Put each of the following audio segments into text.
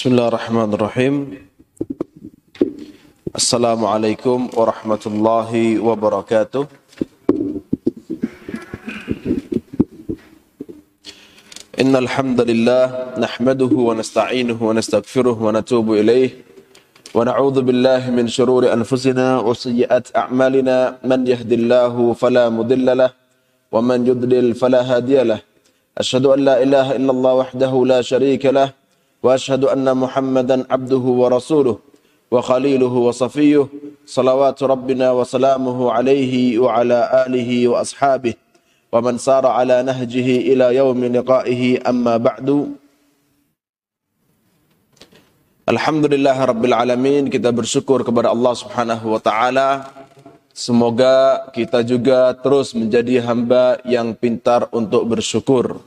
بسم الله الرحمن الرحيم السلام عليكم ورحمة الله وبركاته إن الحمد لله نحمده ونستعينه ونستغفره ونتوب إليه ونعوذ بالله من شرور أنفسنا وسيئات أعمالنا من يهد الله فلا مضل له ومن يضلل فلا هادي له أشهد أن لا إله إلا الله وحده لا شريك له وأشهد أن محمدا عبده ورسوله وخليله وصفيه صلوات ربنا وسلامه عليه وعلى آله وأصحابه ومن سار على نهجه إلى يوم لقائه أما بعد Alhamdulillah Rabbil Alamin kita bersyukur kepada Allah Subhanahu wa taala semoga kita juga terus menjadi hamba yang pintar untuk bersyukur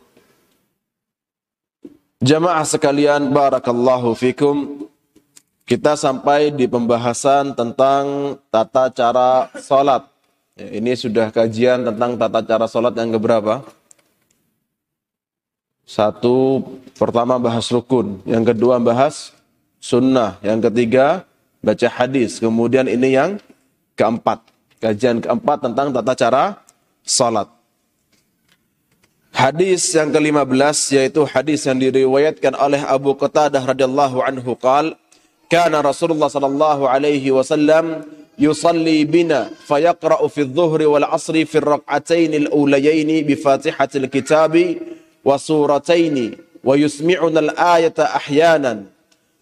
Jamaah sekalian barakallahu fikum kita sampai di pembahasan tentang tata cara salat Ya, ini sudah kajian tentang tata cara sholat yang keberapa? Satu, pertama bahas rukun. Yang kedua bahas sunnah. Yang ketiga, baca hadis. Kemudian ini yang keempat. Kajian keempat tentang tata cara sholat. Hadis yang ke-15 yaitu hadis yang diriwayatkan oleh Abu Qatadah radhiyallahu anhu qal kana Rasulullah sallallahu alaihi wasallam يصلي بنا فيقرأ في الظهر والعصر في الركعتين الأوليين بفاتحة الكتاب وسورتين ويسمعنا الآية أحيانا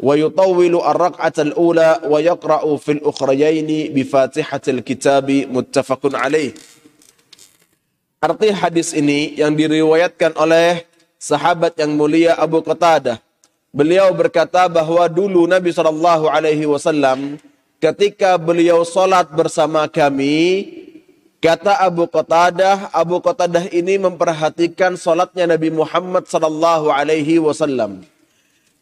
ويطول الركعة الأولى ويقرأ في الأخريين بفاتحة الكتاب متفق عليه Arti hadis ini yang diriwayatkan oleh sahabat yang mulia Abu Qatadah. Beliau berkata bahwa dulu Nabi Shallallahu Alaihi Wasallam ketika beliau sholat bersama kami, kata Abu Qatadah, Abu Qatadah ini memperhatikan sholatnya Nabi Muhammad sallallahu alaihi wasallam.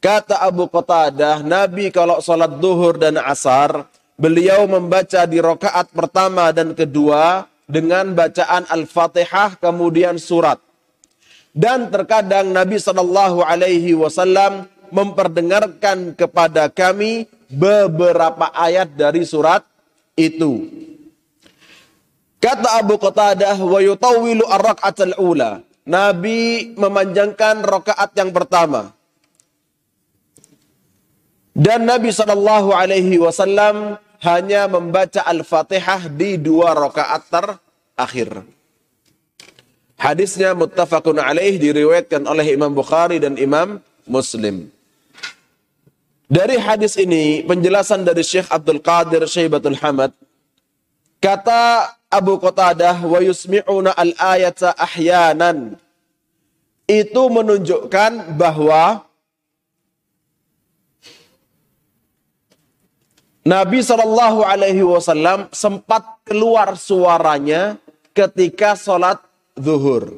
Kata Abu Qatadah, Nabi kalau sholat duhur dan asar, beliau membaca di rokaat pertama dan kedua dengan bacaan Al-Fatihah kemudian surat. Dan terkadang Nabi Shallallahu Alaihi Wasallam memperdengarkan kepada kami beberapa ayat dari surat itu. Kata Abu Qatadah wa yutawwilu ar-rak'atal ula. Nabi memanjangkan rakaat yang pertama. Dan Nabi Shallallahu alaihi wasallam hanya membaca Al-Fatihah di dua rakaat terakhir. Hadisnya muttafaqun alaih diriwayatkan oleh Imam Bukhari dan Imam Muslim. Dari hadis ini, penjelasan dari Syekh Abdul Qadir Syaibatul Hamad, kata Abu Qatadah, wa yusmi'una al-ayata ahyanan. Itu menunjukkan bahwa Nabi Shallallahu Alaihi Wasallam sempat keluar suaranya ketika sholat zuhur.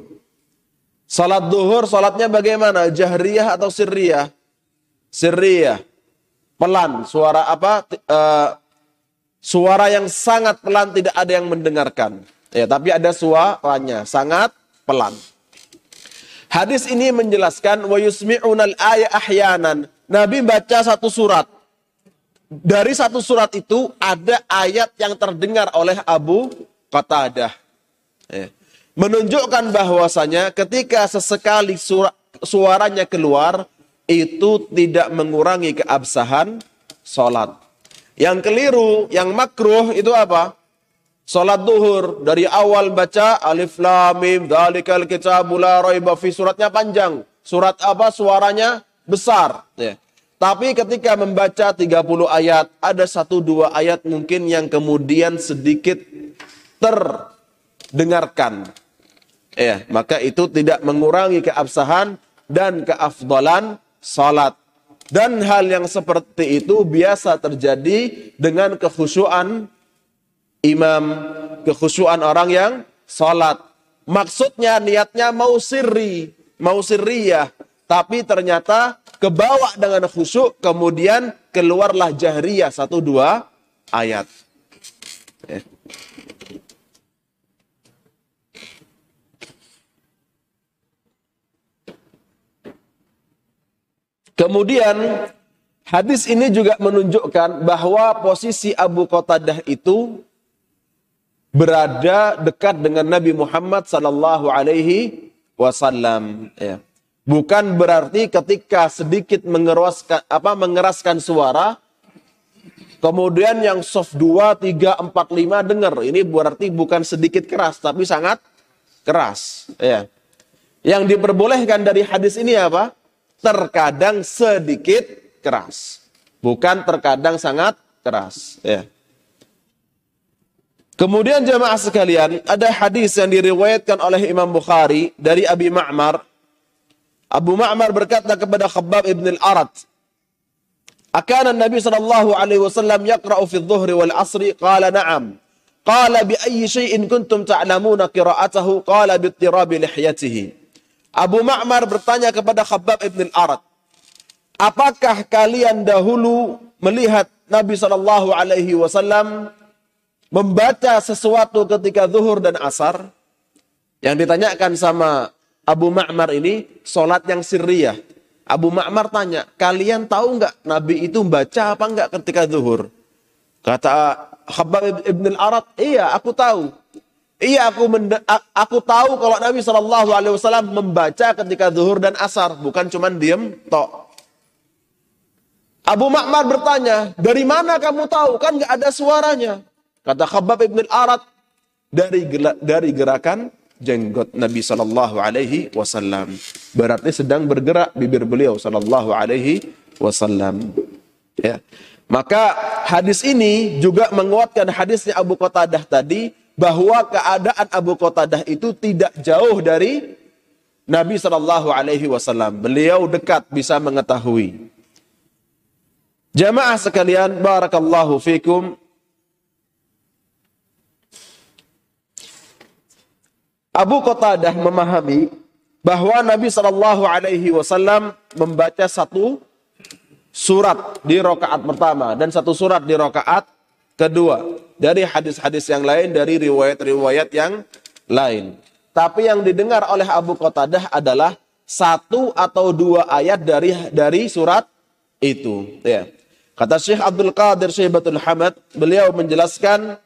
Sholat zuhur, sholatnya bagaimana? Jahriyah atau sirriyah? Sirriyah pelan, suara apa? Uh, suara yang sangat pelan tidak ada yang mendengarkan. Ya, tapi ada suaranya sangat pelan. Hadis ini menjelaskan wa yusmi'unal ahyanan. Nabi baca satu surat. Dari satu surat itu ada ayat yang terdengar oleh Abu Qatadah. Ya. Menunjukkan bahwasanya ketika sesekali suara, suaranya keluar, itu tidak mengurangi keabsahan sholat. Yang keliru, yang makruh itu apa? Sholat duhur dari awal baca alif lam mim dalikal kitabul la raiba fi suratnya panjang. Surat apa suaranya besar ya. Tapi ketika membaca 30 ayat, ada satu dua ayat mungkin yang kemudian sedikit terdengarkan. Ya, maka itu tidak mengurangi keabsahan dan keafdalan salat. Dan hal yang seperti itu biasa terjadi dengan kekhusyuan imam, kekhusyuan orang yang salat. Maksudnya niatnya mau sirri, mau sirriyah, tapi ternyata kebawa dengan khusyuk, kemudian keluarlah jahriyah satu dua ayat. Ya. Kemudian Hadis ini juga menunjukkan bahwa posisi Abu Qatadah itu berada dekat dengan Nabi Muhammad sallallahu alaihi wasallam ya. Bukan berarti ketika sedikit mengeraskan apa mengeraskan suara kemudian yang soft 2 3 4 5 dengar. Ini berarti bukan sedikit keras tapi sangat keras ya. Yang diperbolehkan dari hadis ini apa? Terkadang sedikit keras. Bukan terkadang sangat keras. Ya. Kemudian jemaah sekalian, ada hadis yang diriwayatkan oleh Imam Bukhari dari Abi Ma'mar. Abu Ma'mar berkata kepada Khabbab ibn al-Arat, "Akan Nabi sallallahu alaihi wasallam yaqra'u fi dhuhri wal asri?" Qala na'am. Qala bi ayyi syai'in kuntum ta'lamuna qira'atahu? Qala bi ittirabi lihyatihi. Abu Ma'mar bertanya kepada Khabbab ibn al-Arat, Apakah kalian dahulu melihat Nabi Shallallahu Alaihi Wasallam membaca sesuatu ketika zuhur dan asar? Yang ditanyakan sama Abu Ma'mar ini solat yang sirriyah. Abu Ma'mar tanya, kalian tahu nggak Nabi itu membaca apa nggak ketika zuhur? Kata Khabbab ibn al-Arat, iya aku tahu. Iya aku aku tahu kalau Nabi Shallallahu Alaihi Wasallam membaca ketika zuhur dan asar, bukan cuma diem tok. Abu Ma'mar bertanya, dari mana kamu tahu? Kan nggak ada suaranya. Kata Khabbab ibn al-Arat, dari, dari gerakan jenggot Nabi Shallallahu Alaihi Wasallam. Berarti sedang bergerak bibir beliau Shallallahu Alaihi Wasallam. Ya. Maka hadis ini juga menguatkan hadisnya Abu Qatadah tadi bahwa keadaan Abu Qatadah itu tidak jauh dari Nabi Shallallahu Alaihi Wasallam. Beliau dekat bisa mengetahui. Jamaah sekalian, barakallahu fikum. Abu Qatadah memahami bahwa Nabi Shallallahu Alaihi Wasallam membaca satu surat di rokaat pertama dan satu surat di rokaat kedua dari hadis-hadis yang lain dari riwayat-riwayat yang lain. Tapi yang didengar oleh Abu Qatadah adalah satu atau dua ayat dari dari surat itu. Ya. Kata Syekh Abdul Qadir Syaibatul Hamad, beliau menjelaskan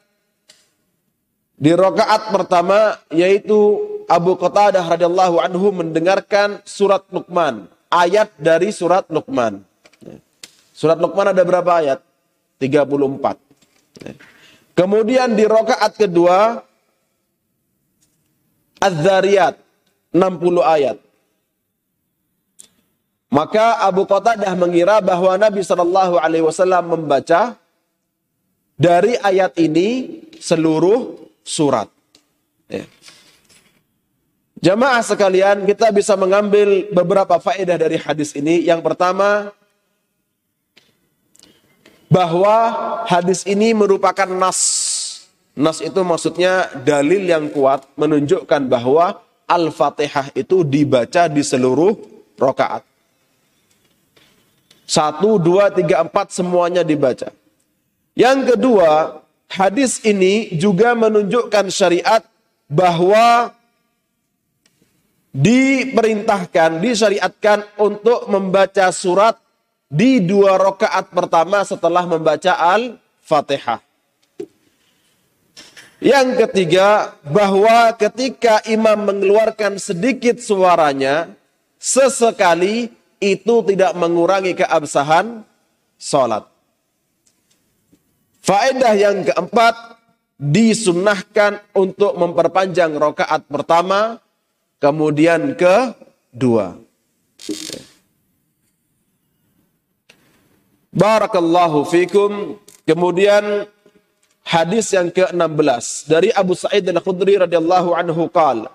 di rakaat pertama yaitu Abu Qatadah radhiyallahu anhu mendengarkan surat Luqman, ayat dari surat Luqman. Surat Luqman ada berapa ayat? 34. Kemudian di rakaat kedua Az-Zariyat 60 ayat. Maka Abu Qatadah mengira bahwa Nabi Shallallahu Alaihi Wasallam membaca dari ayat ini seluruh surat. Ya. Jamaah sekalian, kita bisa mengambil beberapa faedah dari hadis ini. Yang pertama, bahwa hadis ini merupakan nas. Nas itu maksudnya dalil yang kuat menunjukkan bahwa Al-Fatihah itu dibaca di seluruh rokaat. Satu, dua, tiga, empat semuanya dibaca. Yang kedua, hadis ini juga menunjukkan syariat bahwa diperintahkan, disyariatkan untuk membaca surat di dua rakaat pertama setelah membaca Al-Fatihah. Yang ketiga, bahwa ketika imam mengeluarkan sedikit suaranya, sesekali itu tidak mengurangi keabsahan sholat. Faedah yang keempat, disunnahkan untuk memperpanjang rokaat pertama, kemudian kedua. Barakallahu fikum. Kemudian hadis yang ke-16 dari Abu Sa'id Al-Khudri radhiyallahu anhu qala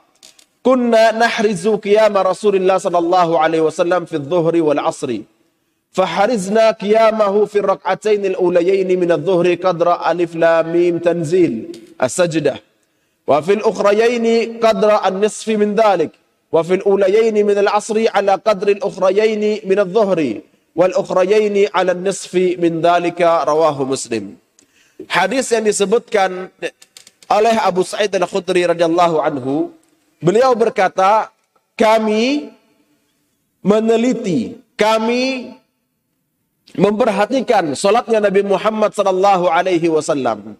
Kunna nahrizu qiyama Rasulillah sallallahu alaihi wasallam fi dhuhri wal asri فحرزنا قيامه في الركعتين الأوليين من الظهر قدر ألف لام ميم تنزيل السجدة. وفي الأخريين قدر النصف من ذلك. وفي الأوليين من العصر على قدر الأخريين من الظهر والأخريين على النصف من ذلك رواه مسلم. Hadis yang disebutkan oleh Abu Sa'id Al-Khudri radhiyallahu anhu Beliau berkata, kami meneliti, kami memperhatikan solatnya Nabi Muhammad sallallahu alaihi wasallam.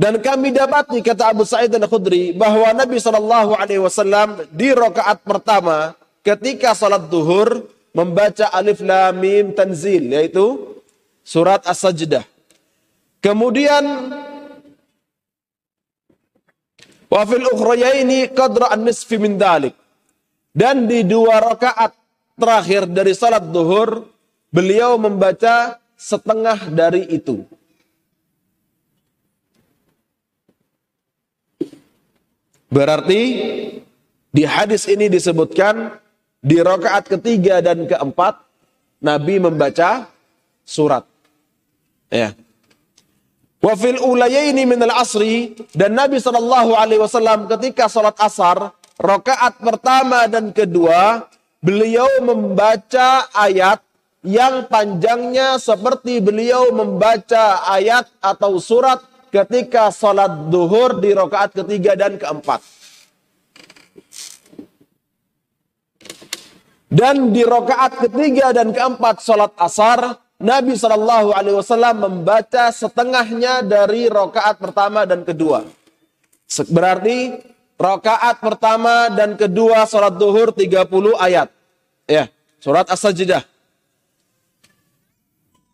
Dan kami dapati kata Abu Sa'id Al-Khudri bahwa Nabi sallallahu alaihi wasallam di rakaat pertama ketika salat duhur membaca Alif Lam Mim Tanzil yaitu surat As-Sajdah. Kemudian wa fil ukhrayaini qadra an-nisfi min dalik. Dan di dua rakaat terakhir dari salat duhur beliau membaca setengah dari itu. Berarti di hadis ini disebutkan di rakaat ketiga dan keempat Nabi membaca surat. Ya. Wa fil ulayaini min al-asri dan Nabi sallallahu alaihi wasallam ketika salat asar rakaat pertama dan kedua beliau membaca ayat yang panjangnya seperti beliau membaca ayat atau surat ketika sholat duhur di rokaat ketiga dan keempat. Dan di rokaat ketiga dan keempat sholat asar, Nabi Shallallahu Alaihi Wasallam membaca setengahnya dari rokaat pertama dan kedua. Berarti rokaat pertama dan kedua sholat duhur 30 ayat. Ya, surat as-sajdah.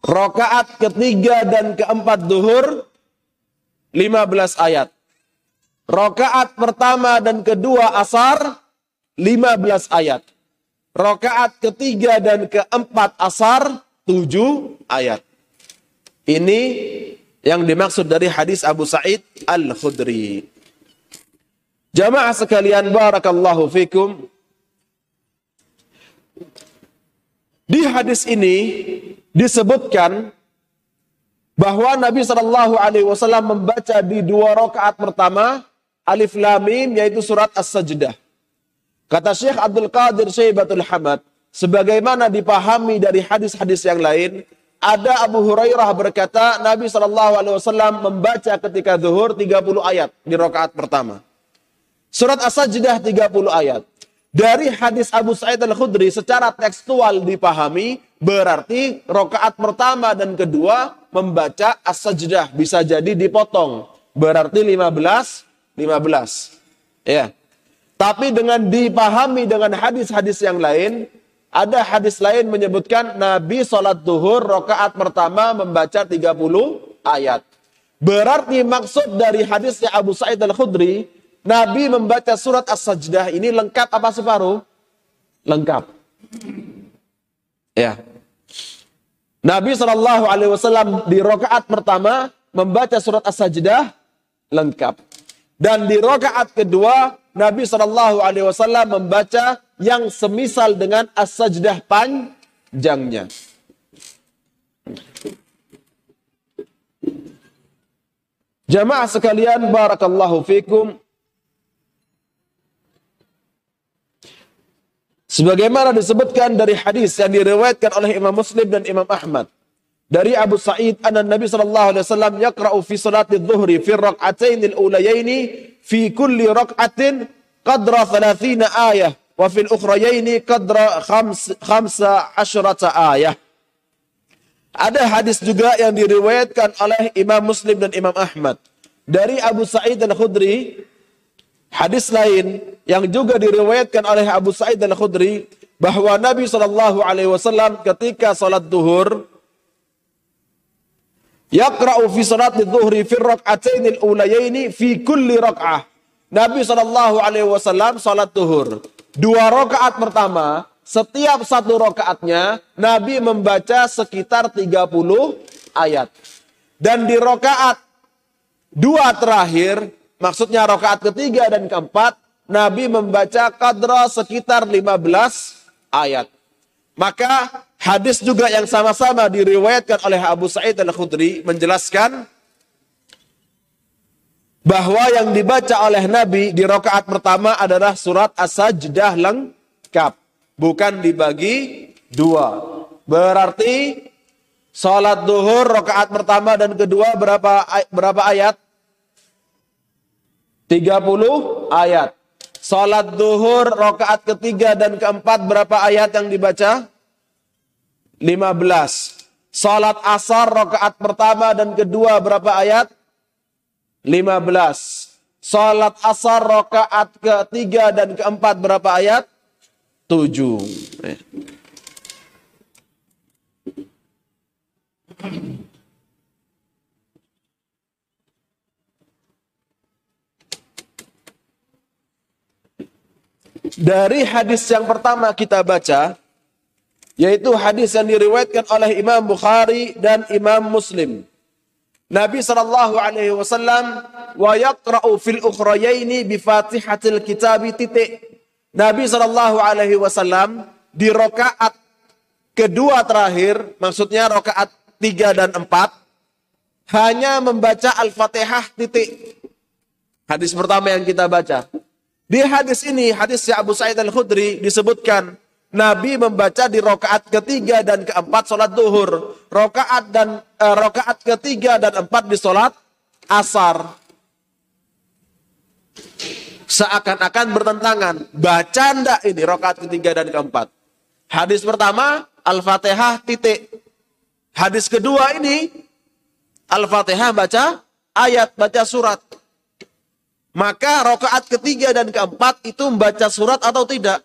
Rokaat ketiga dan keempat duhur 15 ayat. Rokaat pertama dan kedua asar 15 ayat. Rokaat ketiga dan keempat asar 7 ayat. Ini yang dimaksud dari hadis Abu Sa'id Al-Khudri. Jamaah sekalian barakallahu fikum. Di hadis ini disebutkan bahwa Nabi Shallallahu Alaihi Wasallam membaca di dua rakaat pertama Alif Lam Mim yaitu surat As-Sajdah. Kata Syekh Abdul Qadir Syaibatul Hamad, sebagaimana dipahami dari hadis-hadis yang lain, ada Abu Hurairah berkata Nabi Shallallahu Alaihi Wasallam membaca ketika zuhur 30 ayat di rakaat pertama. Surat As-Sajdah 30 ayat. Dari hadis Abu Sa'id Al-Khudri secara tekstual dipahami berarti rokaat pertama dan kedua membaca as-sajdah bisa jadi dipotong. Berarti 15 15. Ya. Tapi dengan dipahami dengan hadis-hadis yang lain, ada hadis lain menyebutkan Nabi sholat duhur rokaat pertama membaca 30 ayat. Berarti maksud dari hadisnya Abu Sa'id Al-Khudri Nabi membaca surat As-Sajdah ini lengkap apa separuh? Lengkap. Ya. Nabi Shallallahu Alaihi Wasallam di rokaat pertama membaca surat As-Sajdah lengkap. Dan di rokaat kedua Nabi Shallallahu Alaihi Wasallam membaca yang semisal dengan As-Sajdah panjangnya. Jamaah sekalian, barakallahu fikum. Sebagaimana disebutkan dari hadis yang diriwayatkan oleh Imam Muslim dan Imam Ahmad. Dari Abu Sa'id anna Nabi sallallahu alaihi wasallam yaqra'u fi salati dhuhri fi rak'atain al-ulayaini fi kulli rak'atin qadra 30 ayah wa fil ukhrayaini qadra 15 ayah. Ada hadis juga yang diriwayatkan oleh Imam Muslim dan Imam Ahmad dari Abu Sa'id Al-Khudri Hadis lain yang juga diriwayatkan oleh Abu Sa'id Al-Khudri bahwa Nabi Shallallahu alaihi wasallam ketika salat duhur yaqra'u fi salati dhuhri fi rak'atain al-ulayaini fi kulli rak'ah. Nabi Shallallahu alaihi wasallam salat duhur. Dua rakaat pertama, setiap satu rakaatnya Nabi membaca sekitar 30 ayat. Dan di rakaat dua terakhir Maksudnya rokaat ketiga dan keempat, Nabi membaca kadra sekitar 15 ayat. Maka hadis juga yang sama-sama diriwayatkan oleh Abu Sa'id Al-Khudri menjelaskan bahwa yang dibaca oleh Nabi di rokaat pertama adalah surat As-Sajdah lengkap. Bukan dibagi dua. Berarti sholat duhur rokaat pertama dan kedua berapa berapa ayat? 30 ayat. Salat duhur rokaat ketiga dan keempat berapa ayat yang dibaca? 15. Salat asar rakaat pertama dan kedua berapa ayat? 15. Salat asar rakaat ketiga dan keempat berapa ayat? 7. Dari hadis yang pertama kita baca, yaitu hadis yang diriwayatkan oleh Imam Bukhari dan Imam Muslim. Nabi sallallahu alaihi wasallam wa yaqra'u fil ukhrayaini bi Fatihatil Kitab titik. Nabi sallallahu alaihi wasallam di rakaat kedua terakhir, maksudnya rakaat 3 dan 4 hanya membaca Al-Fatihah titik. Hadis pertama yang kita baca. Di hadis ini, hadis Abu Sa'id Al-Khudri disebutkan Nabi membaca di rokaat ketiga dan keempat sholat duhur. Rokaat dan eh, rokaat ketiga dan empat di sholat asar. Seakan-akan bertentangan. Baca ndak ini rokaat ketiga dan keempat. Hadis pertama Al-Fatihah titik. Hadis kedua ini Al-Fatihah baca ayat, baca surat. Maka rokaat ketiga dan keempat itu membaca surat atau tidak?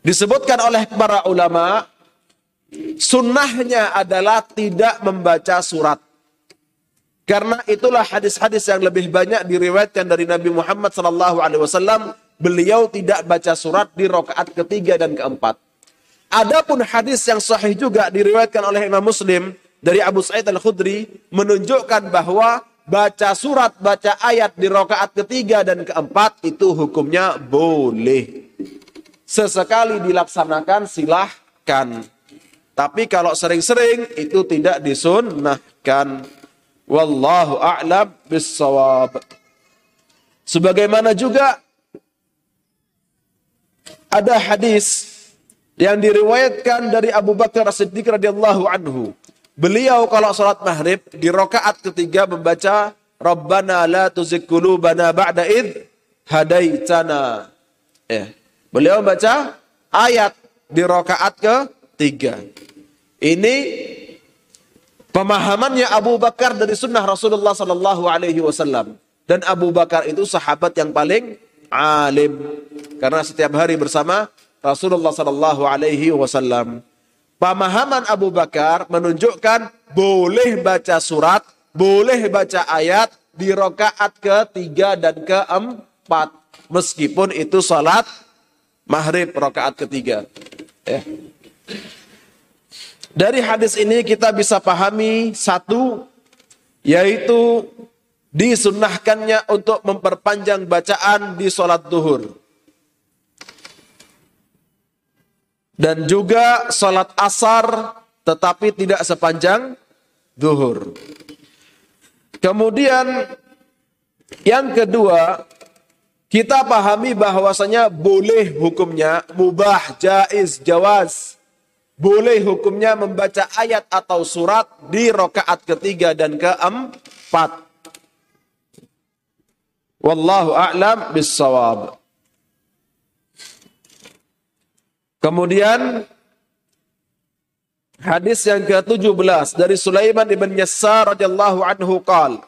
Disebutkan oleh para ulama, sunnahnya adalah tidak membaca surat. Karena itulah hadis-hadis yang lebih banyak diriwayatkan dari Nabi Muhammad SAW. Beliau tidak baca surat di rokaat ketiga dan keempat. Adapun hadis yang sahih juga diriwayatkan oleh Imam Muslim dari Abu Sa'id Al-Khudri menunjukkan bahwa baca surat, baca ayat di rokaat ketiga dan keempat itu hukumnya boleh. Sesekali dilaksanakan silahkan. Tapi kalau sering-sering itu tidak disunnahkan. Wallahu a'lam bissawab. Sebagaimana juga ada hadis yang diriwayatkan dari Abu Bakar As-Siddiq radhiyallahu anhu Beliau kalau sholat maghrib di rokaat ketiga membaca Rabbana la tuzigh qulubana ba'da id hadaitana. Ya. Beliau membaca ayat di rokaat ketiga. Ini pemahamannya Abu Bakar dari sunnah Rasulullah Sallallahu Alaihi Wasallam. Dan Abu Bakar itu sahabat yang paling alim karena setiap hari bersama Rasulullah Sallallahu Alaihi Wasallam. Pemahaman Abu Bakar menunjukkan boleh baca surat, boleh baca ayat di rokaat ketiga dan keempat. Meskipun itu salat maghrib rokaat ketiga. Ya. Dari hadis ini kita bisa pahami satu, yaitu disunnahkannya untuk memperpanjang bacaan di sholat duhur. Dan juga sholat asar tetapi tidak sepanjang duhur. Kemudian yang kedua, kita pahami bahwasanya boleh hukumnya mubah, jaiz, jawaz. Boleh hukumnya membaca ayat atau surat di rokaat ketiga dan keempat. Wallahu a'lam bissawab. Kemudian hadis yang ke-17 dari Sulaiman ibn Yassar radhiyallahu anhu qal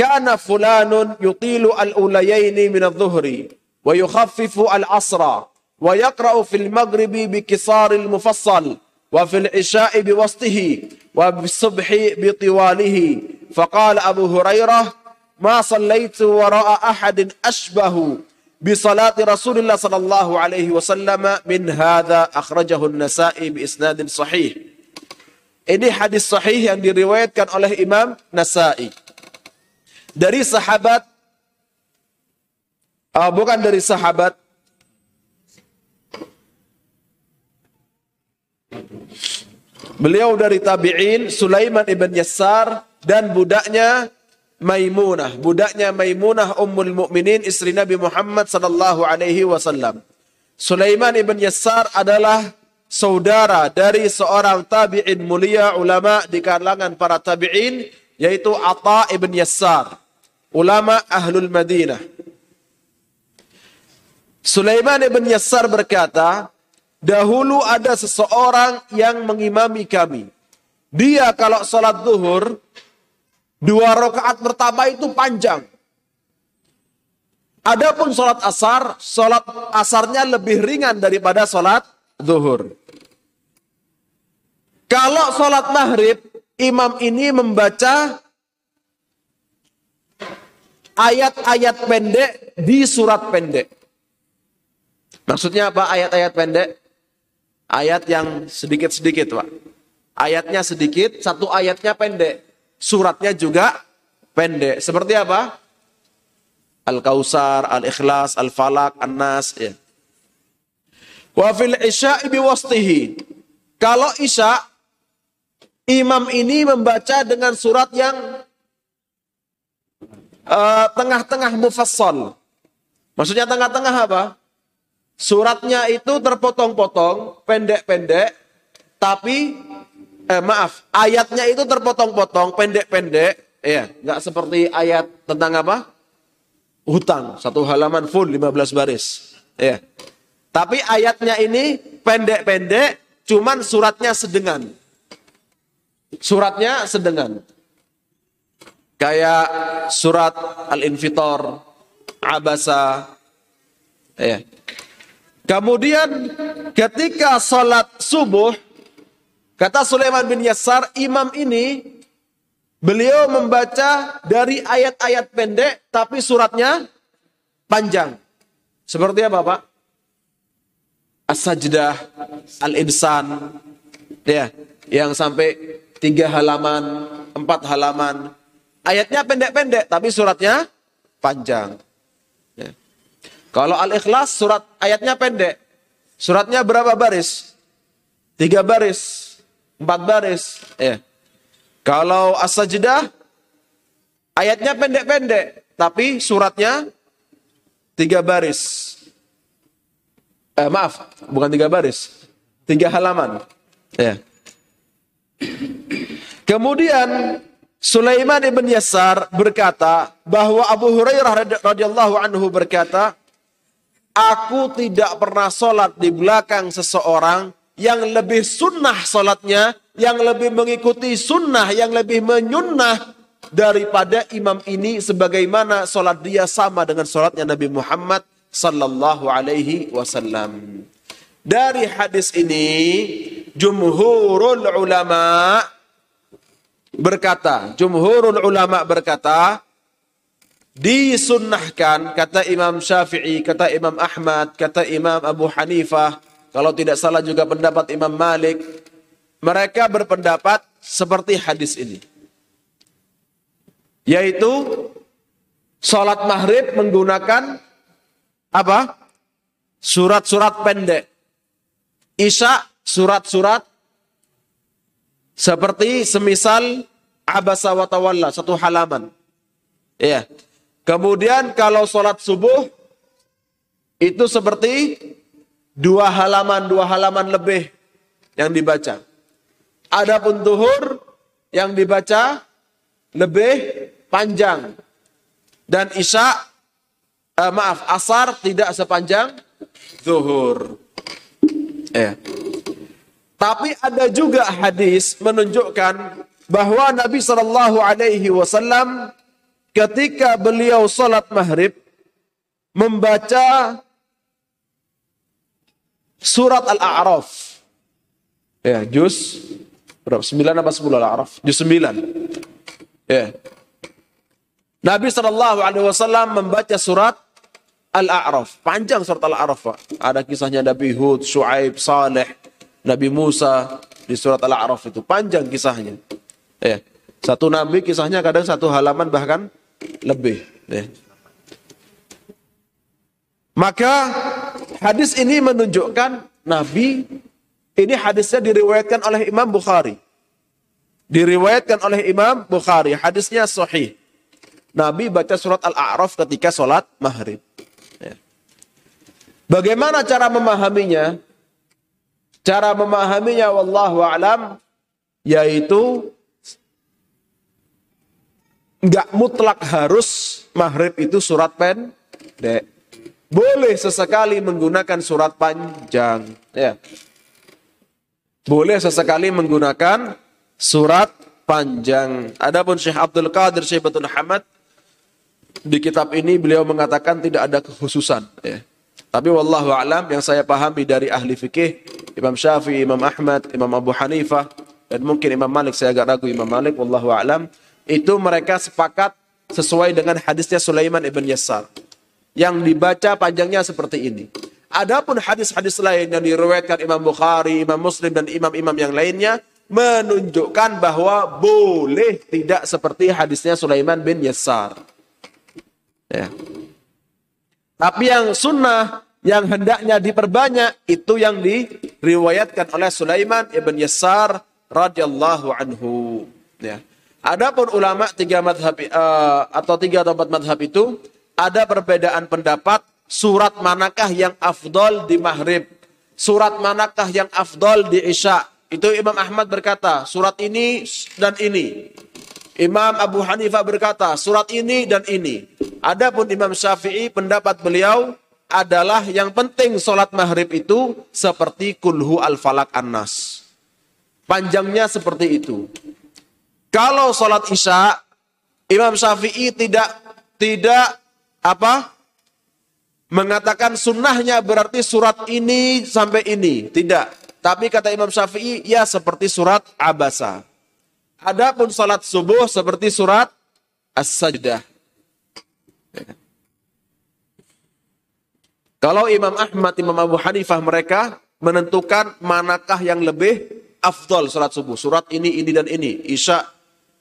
Kana fulanun yutilu al-ulayaini min adh-dhuhri wa yukhaffifu al-asra wa yaqra'u fil maghribi bi kisar al-mufassal wa fil isha'i bi wastihi wa bis subhi bi tiwalihi faqala Abu Hurairah ma sallaitu wara'a ahadin ashbahu bisalati Rasulullah sallallahu alaihi wasallam min hadza akhrajahu An-Nasa'i bi isnadin sahih. Ini hadis sahih yang diriwayatkan oleh Imam Nasa'i. Dari sahabat uh, bukan dari sahabat Beliau dari tabi'in Sulaiman ibn Yassar dan budaknya Maimunah, budaknya Maimunah Ummul Mukminin istri Nabi Muhammad sallallahu alaihi wasallam. Sulaiman ibn Yassar adalah saudara dari seorang tabi'in mulia ulama di kalangan para tabi'in yaitu Atha ibn Yassar, ulama Ahlul Madinah. Sulaiman ibn Yassar berkata, dahulu ada seseorang yang mengimami kami. Dia kalau sholat zuhur, dua rakaat pertama itu panjang. Adapun sholat asar, sholat asarnya lebih ringan daripada sholat zuhur. Kalau sholat maghrib, imam ini membaca ayat-ayat pendek di surat pendek. Maksudnya apa ayat-ayat pendek? Ayat yang sedikit-sedikit, Pak. Ayatnya sedikit, satu ayatnya pendek. Suratnya juga pendek. Seperti apa? Al-Kausar, Al-Ikhlas, Al-Falak, An-Nas. Ya. Wa fil isya'i. Kalau isya, imam ini membaca dengan surat yang uh, tengah-tengah mufassal. Maksudnya tengah-tengah apa? Suratnya itu terpotong-potong, pendek-pendek, tapi eh, maaf, ayatnya itu terpotong-potong, pendek-pendek, ya, nggak seperti ayat tentang apa? Hutang, satu halaman full 15 baris, ya. Tapi ayatnya ini pendek-pendek, cuman suratnya sedengan. Suratnya sedengan. Kayak surat Al-Infitor, Abasa. Ya. Kemudian ketika sholat subuh, kata Sulaiman bin Yasar, imam ini beliau membaca dari ayat-ayat pendek, tapi suratnya panjang. Seperti apa Pak? As-Sajdah, Al-Insan, ya, yang sampai tiga halaman, empat halaman, Ayatnya pendek-pendek, tapi suratnya panjang. Ya. Kalau Al-Ikhlas surat ayatnya pendek. Suratnya berapa baris? Tiga baris, empat baris. Ya. Kalau As-Sajdah ayatnya pendek-pendek, tapi suratnya tiga baris. Eh, maaf, bukan tiga baris, tiga halaman. Ya. Kemudian Sulaiman ibn Yasar berkata bahwa Abu Hurairah radhiyallahu anhu berkata, Aku tidak pernah sholat di belakang seseorang yang lebih sunnah sholatnya, yang lebih mengikuti sunnah, yang lebih menyunnah daripada imam ini sebagaimana sholat dia sama dengan sholatnya Nabi Muhammad sallallahu alaihi wasallam. Dari hadis ini, jumhurul ulama berkata, jumhurul ulama berkata, disunnahkan, kata Imam Syafi'i, kata Imam Ahmad, kata Imam Abu Hanifah, kalau tidak salah juga pendapat Imam Malik, mereka berpendapat seperti hadis ini. Yaitu, sholat maghrib menggunakan apa? Surat-surat pendek. Isya, surat-surat seperti semisal abasa wa tawalla, satu halaman. Ya. Kemudian kalau sholat subuh, itu seperti dua halaman, dua halaman lebih yang dibaca. Adapun duhur yang dibaca lebih panjang. Dan isya, eh, maaf, asar tidak sepanjang zuhur. Ya. Tapi ada juga hadis menunjukkan bahwa Nabi Shallallahu Alaihi Wasallam ketika beliau salat maghrib membaca surat Al-A'raf. Ya, juz berapa? 9 apa 10 Al-A'raf? Juz 9. Ya. Nabi Shallallahu Alaihi Wasallam membaca surat Al-A'raf. Panjang surat Al-A'raf. Ada kisahnya Nabi Hud, Shu'aib, Saleh, Nabi Musa di surat Al-A'raf itu. Panjang kisahnya. Ya. Satu nabi kisahnya kadang satu halaman bahkan lebih. Ya. Maka hadis ini menunjukkan Nabi ini hadisnya diriwayatkan oleh Imam Bukhari. Diriwayatkan oleh Imam Bukhari. Hadisnya sahih. Nabi baca surat Al-A'raf ketika sholat maghrib. Ya. Bagaimana cara memahaminya? Cara memahaminya wallahu alam yaitu nggak mutlak harus maghrib itu surat pendek. Boleh sesekali menggunakan surat panjang. Ya. Boleh sesekali menggunakan surat panjang. Adapun Syekh Abdul Qadir Syekh Batul Hamad di kitab ini beliau mengatakan tidak ada kekhususan. Ya. Tapi wallahu alam yang saya pahami dari ahli fikih Imam Syafi'i, Imam Ahmad, Imam Abu Hanifah dan mungkin Imam Malik saya agak ragu Imam Malik wallahu alam itu mereka sepakat sesuai dengan hadisnya Sulaiman ibn Yasar yang dibaca panjangnya seperti ini. Adapun hadis-hadis lain yang diriwayatkan Imam Bukhari, Imam Muslim dan imam-imam yang lainnya menunjukkan bahwa boleh tidak seperti hadisnya Sulaiman bin Yasar. Ya. Tapi yang sunnah yang hendaknya diperbanyak itu yang diriwayatkan oleh Sulaiman ibn Yasar radhiyallahu anhu. Ya. Adapun ulama tiga madhab uh, atau tiga atau empat madhab itu ada perbedaan pendapat surat manakah yang afdol di maghrib, surat manakah yang afdol di isya. Itu Imam Ahmad berkata, surat ini dan ini. Imam Abu Hanifah berkata, surat ini dan ini. Adapun Imam Syafi'i, pendapat beliau adalah yang penting sholat maghrib itu seperti kulhu al-falak an-nas. Panjangnya seperti itu. Kalau sholat isya, Imam Syafi'i tidak tidak apa? Mengatakan sunnahnya berarti surat ini sampai ini. Tidak. Tapi kata Imam Syafi'i, ya seperti surat Abasa. Adapun salat subuh seperti surat As-Sajdah. Kalau Imam Ahmad, Imam Abu Hanifah mereka menentukan manakah yang lebih afdol salat subuh. Surat ini, ini, dan ini. Isya,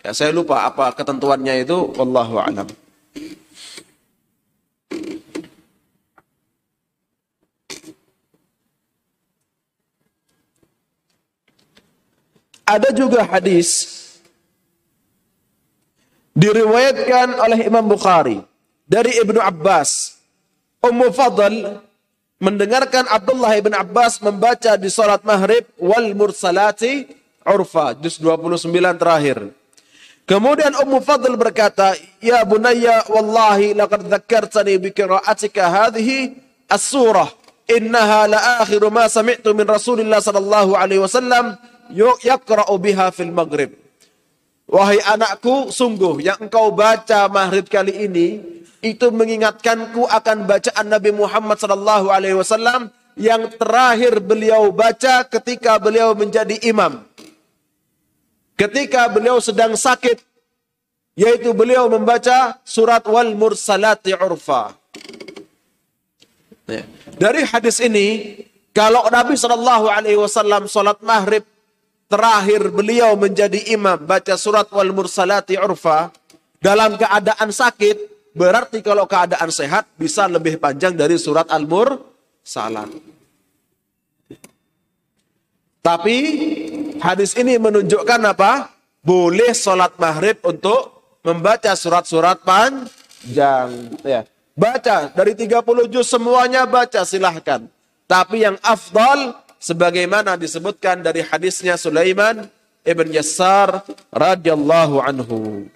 ya saya lupa apa ketentuannya itu. Wallahu a'lam. Ada juga hadis diriwayatkan oleh Imam Bukhari dari Ibnu Abbas. Ummu Fadl mendengarkan Abdullah ibn Abbas membaca di salat maghrib wal mursalati urfa juz 29 terakhir. Kemudian Ummu Fadl berkata, "Ya bunayya wallahi laqad dzakkartani bi qira'atika hadhihi as-surah. Innaha la akhiru ma sami'tu min Rasulillah sallallahu alaihi wasallam yaqra'u biha fil maghrib." Wahai anakku, sungguh yang engkau baca maghrib kali ini itu mengingatkanku akan bacaan Nabi Muhammad sallallahu alaihi wasallam yang terakhir beliau baca ketika beliau menjadi imam ketika beliau sedang sakit yaitu beliau membaca surat wal mursalati urfa. Dari hadis ini kalau Nabi Shallallahu Alaihi Wasallam sholat maghrib terakhir beliau menjadi imam baca surat wal mursalati urfa dalam keadaan sakit berarti kalau keadaan sehat bisa lebih panjang dari surat al mursalat. Tapi hadis ini menunjukkan apa? Boleh sholat maghrib untuk membaca surat-surat panjang. Ya. Baca dari 30 juz semuanya baca silahkan. Tapi yang afdal sebagaimana disebutkan dari hadisnya Sulaiman ibn Yassar radhiyallahu anhu.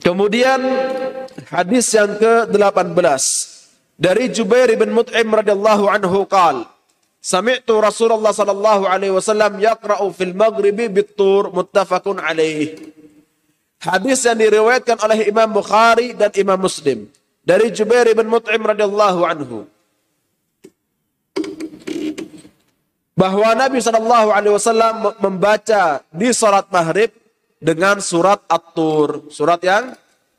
Kemudian hadis yang ke-18 dari Jubair bin Mut'im radhiyallahu anhu qal Sami'tu Rasulullah sallallahu alaihi wasallam yaqra'u fil maghribi bit-tur muttafaqun alaih. Hadis yang diriwayatkan oleh Imam Bukhari dan Imam Muslim dari Jubair bin Mut'im radhiyallahu anhu bahwa Nabi sallallahu alaihi wasallam membaca di salat maghrib dengan surat At-Tur, surat yang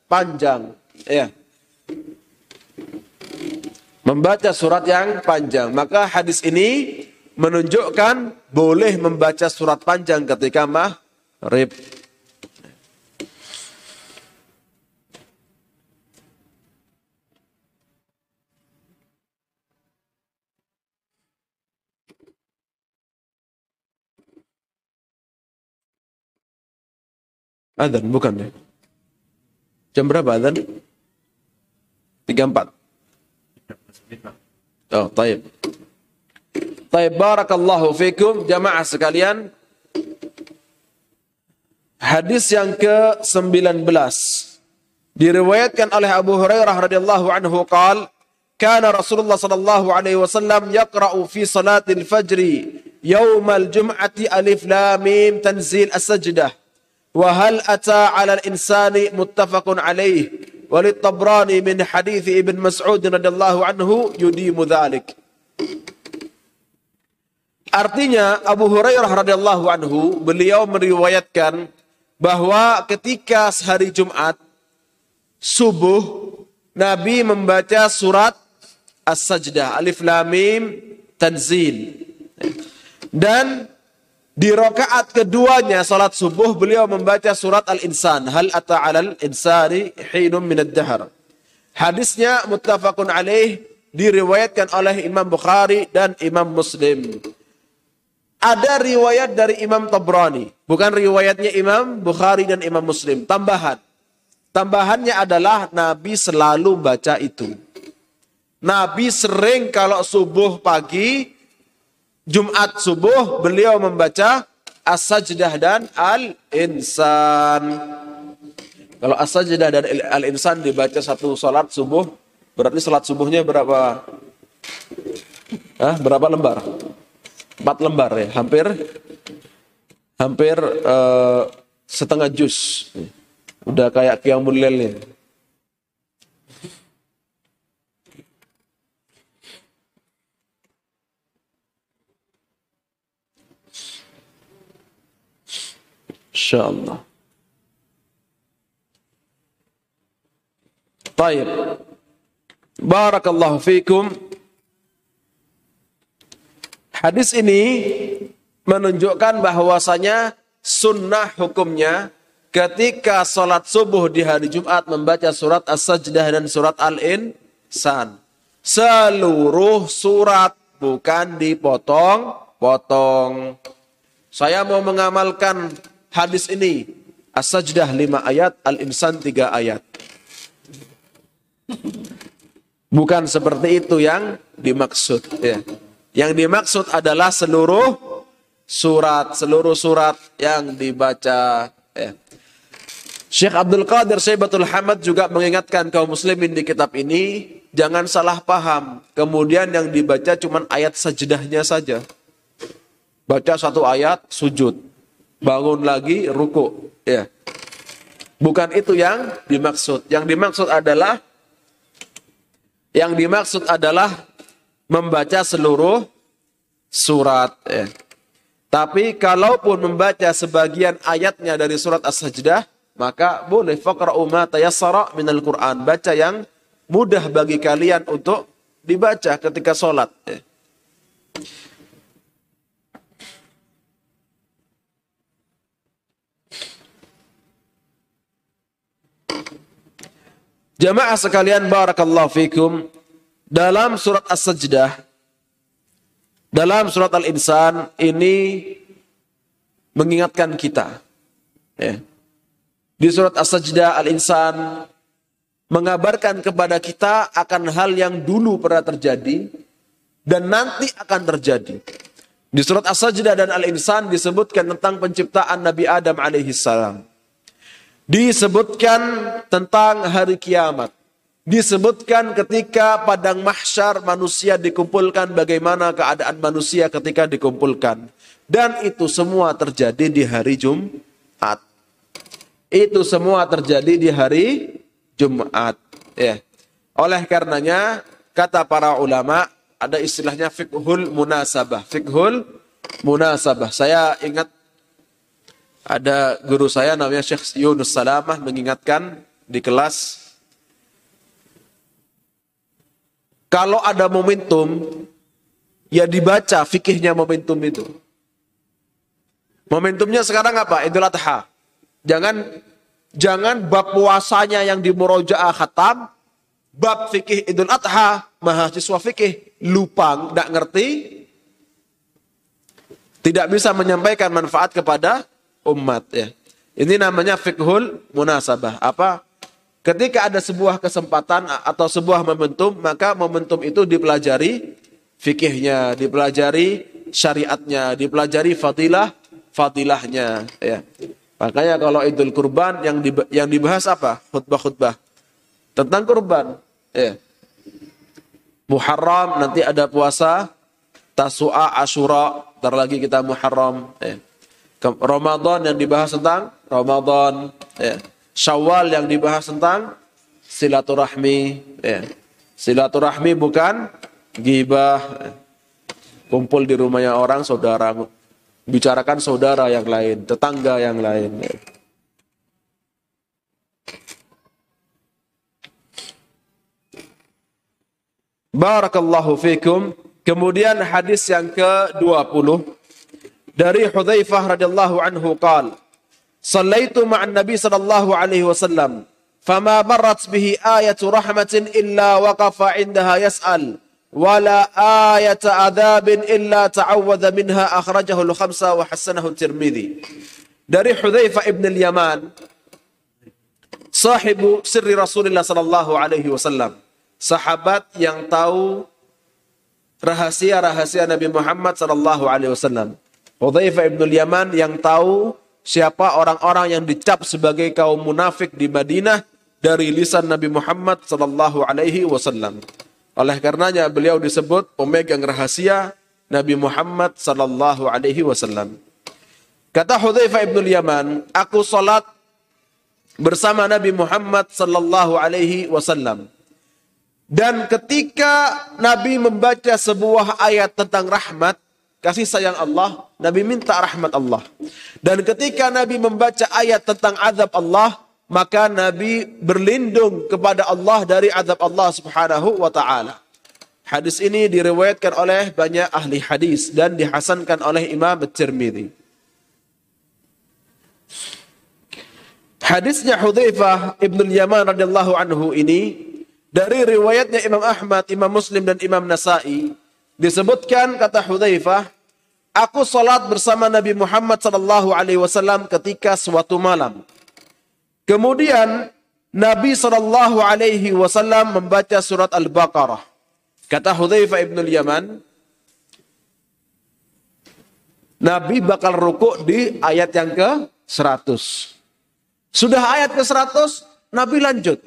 panjang. Ya membaca surat yang panjang. Maka hadis ini menunjukkan boleh membaca surat panjang ketika maghrib. Adhan, bukan ya? Jam berapa adhan? 34. Oh, taib. Taib barakallahu fikum jamaah sekalian. Hadis yang ke-19 Diriwayatkan oleh Abu Hurairah radhiyallahu anhu qal kana Rasulullah sallallahu alaihi wasallam yaqra'u fi salatil fajri yaumal jum'ati alif lam mim tanzil as-sajdah wa hal ata 'ala al-insani muttafaqun alaih walid tabrani min hadith ibn Mas'ud radhiyallahu anhu yudimu Artinya Abu Hurairah radhiyallahu anhu beliau meriwayatkan bahwa ketika hari Jumat subuh Nabi membaca surat As-Sajdah Alif Lam Mim Tanzil. Dan di rakaat keduanya salat subuh beliau membaca surat Al-Insan hal ata 'alal insani hinum min ad-dahr. Hadisnya muttafaqun alaih diriwayatkan oleh Imam Bukhari dan Imam Muslim. Ada riwayat dari Imam Tabrani. Bukan riwayatnya Imam Bukhari dan Imam Muslim. Tambahan. Tambahannya adalah Nabi selalu baca itu. Nabi sering kalau subuh pagi, Jumat subuh, beliau membaca As-Sajdah dan Al-Insan. Kalau As-Sajdah dan Al-Insan dibaca satu salat subuh, berarti salat subuhnya berapa? Hah, berapa lembar? empat lembar ya, hampir hampir uh, setengah jus. Udah kayak kiamul ya. Insyaallah. Baik. Barakallahu fikum. Hadis ini menunjukkan bahwasanya sunnah hukumnya ketika sholat subuh di hari Jumat membaca surat As-Sajdah dan surat Al-Insan. Seluruh surat bukan dipotong-potong. Saya mau mengamalkan hadis ini. As-Sajdah 5 ayat, Al-Insan 3 ayat. Bukan seperti itu yang dimaksud. Ya. Yang dimaksud adalah seluruh surat, seluruh surat yang dibaca. Ya. Syekh Abdul Qadir Syaibatul Hamad juga mengingatkan kaum muslimin di kitab ini, jangan salah paham. Kemudian yang dibaca cuma ayat sajdahnya saja. Baca satu ayat, sujud. Bangun lagi, ruku. Ya. Bukan itu yang dimaksud. Yang dimaksud adalah yang dimaksud adalah membaca seluruh surat. Ya. Tapi kalaupun membaca sebagian ayatnya dari surat As-Sajdah, maka boleh faqra'u ma tayassara minal Qur'an. Baca yang mudah bagi kalian untuk dibaca ketika sholat. Ya. Jamaah sekalian barakallahu fikum dalam surat As-Sajdah, dalam surat Al-Insan ini mengingatkan kita. Ya. Di surat As-Sajdah Al-Insan mengabarkan kepada kita akan hal yang dulu pernah terjadi dan nanti akan terjadi. Di surat As-Sajdah dan Al-Insan disebutkan tentang penciptaan Nabi Adam alaihi salam. Disebutkan tentang hari kiamat. Disebutkan ketika padang mahsyar manusia dikumpulkan bagaimana keadaan manusia ketika dikumpulkan. Dan itu semua terjadi di hari Jumat. Itu semua terjadi di hari Jumat ya. Oleh karenanya kata para ulama ada istilahnya fikhul munasabah. Fikhul munasabah. Saya ingat ada guru saya namanya Syekh Yunus Salamah mengingatkan di kelas Kalau ada momentum, ya dibaca fikihnya momentum itu. Momentumnya sekarang apa? Idul Adha. Jangan jangan bab puasanya yang di murojaah khatam, bab fikih Idul Adha, mahasiswa fikih lupa, tidak ngerti, tidak bisa menyampaikan manfaat kepada umat ya. Ini namanya fikhul munasabah. Apa? Ketika ada sebuah kesempatan atau sebuah momentum, maka momentum itu dipelajari fikihnya, dipelajari syariatnya, dipelajari fadilah fadilahnya. Ya. Makanya kalau Idul Kurban yang yang dibahas apa? Khutbah-khutbah. tentang kurban. Ya. Muharram nanti ada puasa, Tasu'a, Ashura, ntar lagi kita Muharram. Ya. Ramadan yang dibahas tentang Ramadan. Ya. Syawal yang dibahas tentang silaturahmi. Ya. Silaturahmi bukan gibah. Ya. Kumpul di rumahnya orang, saudara. Bicarakan saudara yang lain, tetangga yang lain. Ya. Barakallahu fikum. Kemudian hadis yang ke-20 dari Hudzaifah radhiyallahu anhu qal Sallaitu ma'an Nabi sallallahu alaihi wasallam fama marrat bihi ayatu rahmatin illa waqafa 'indaha yas'al wala ayata adabin illa ta'awwadha minha akhrajahu al-khamsa wa hasanahu Tirmidzi dari Hudzaifah ibn al-Yaman sahibu sirri Rasulullah sallallahu alaihi wasallam sahabat yang tahu rahasia-rahasia Nabi Muhammad sallallahu alaihi wasallam. Hudzaifah ibn Yaman yang tahu siapa orang-orang yang dicap sebagai kaum munafik di Madinah dari lisan Nabi Muhammad sallallahu alaihi wasallam. Oleh karenanya beliau disebut pemegang rahasia Nabi Muhammad sallallahu alaihi wasallam. Kata Hudzaifah ibn Yaman, aku salat bersama Nabi Muhammad sallallahu alaihi wasallam. Dan ketika Nabi membaca sebuah ayat tentang rahmat, kasih sayang Allah, Nabi minta rahmat Allah. Dan ketika Nabi membaca ayat tentang azab Allah, maka Nabi berlindung kepada Allah dari azab Allah Subhanahu wa taala. Hadis ini diriwayatkan oleh banyak ahli hadis dan dihasankan oleh Imam At-Tirmidzi. Hadisnya Hudzaifah Ibn Yaman radhiyallahu anhu ini dari riwayatnya Imam Ahmad, Imam Muslim dan Imam Nasai disebutkan kata Hudzaifah, aku salat bersama Nabi Muhammad sallallahu alaihi wasallam ketika suatu malam. Kemudian Nabi sallallahu alaihi wasallam membaca surat Al-Baqarah. Kata Hudzaifah ibn Yaman, Nabi bakal rukuk di ayat yang ke-100. Sudah ayat ke-100, Nabi lanjut.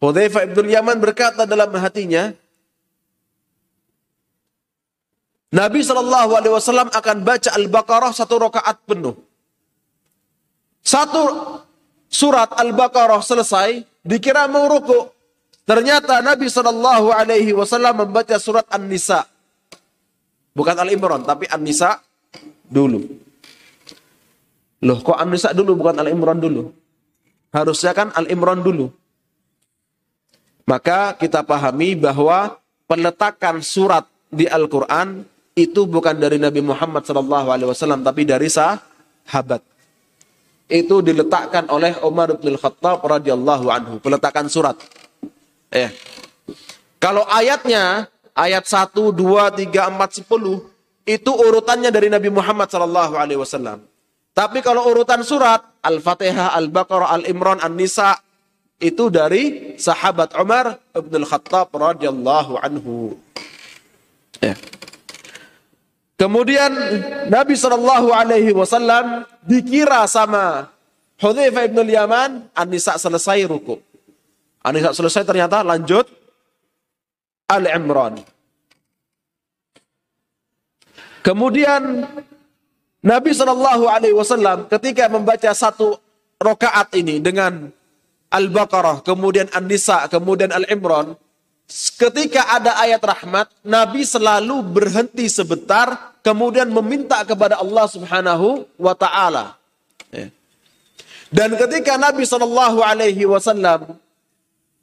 Hudzaifah ibn Yaman berkata dalam hatinya, Nabi Shallallahu Alaihi Wasallam akan baca Al-Baqarah satu rakaat penuh. Satu surat Al-Baqarah selesai, dikira mau ruku. Ternyata Nabi Shallallahu Alaihi Wasallam membaca surat An-Nisa, bukan Al-Imran, tapi An-Nisa dulu. Loh, kok An-Nisa dulu bukan Al-Imran dulu? Harusnya kan Al-Imran dulu. Maka kita pahami bahwa peletakan surat di Al-Quran itu bukan dari Nabi Muhammad SAW, tapi dari sahabat. Itu diletakkan oleh Umar bin Khattab radhiyallahu anhu. Peletakan surat. Eh. Kalau ayatnya, ayat 1, 2, 3, 4, 10, itu urutannya dari Nabi Muhammad SAW. Tapi kalau urutan surat, Al-Fatihah, Al-Baqarah, Al-Imran, An-Nisa, itu dari sahabat Umar bin Khattab radhiyallahu anhu. Ya. Kemudian Nabi Shallallahu Alaihi Wasallam dikira sama Hudzaifah ibn Yaman, Anisa selesai ruku. Anisa selesai ternyata lanjut Al Imran. Kemudian Nabi Shallallahu Alaihi Wasallam ketika membaca satu rokaat ini dengan Al-Baqarah, kemudian An-Nisa, kemudian Al-Imran, ketika ada ayat rahmat, Nabi selalu berhenti sebentar, kemudian meminta kepada Allah Subhanahu wa taala. Ya. Dan ketika Nabi Shallallahu alaihi wasallam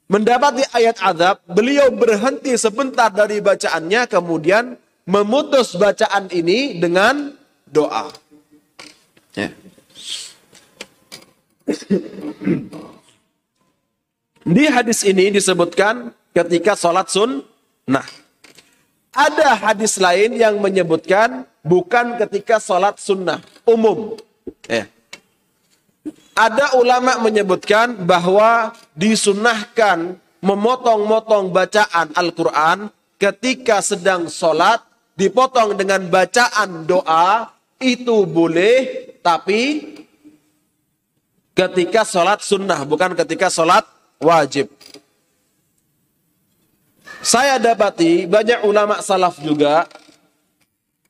mendapati ayat azab, beliau berhenti sebentar dari bacaannya, kemudian memutus bacaan ini dengan doa. Ya. Di hadis ini disebutkan ketika sholat sunnah. Ada hadis lain yang menyebutkan bukan ketika sholat sunnah umum. Eh. Ada ulama menyebutkan bahwa disunahkan memotong-motong bacaan Al-Quran ketika sedang sholat, dipotong dengan bacaan doa, itu boleh, tapi ketika sholat sunnah, bukan ketika sholat wajib. Saya dapati banyak ulama salaf juga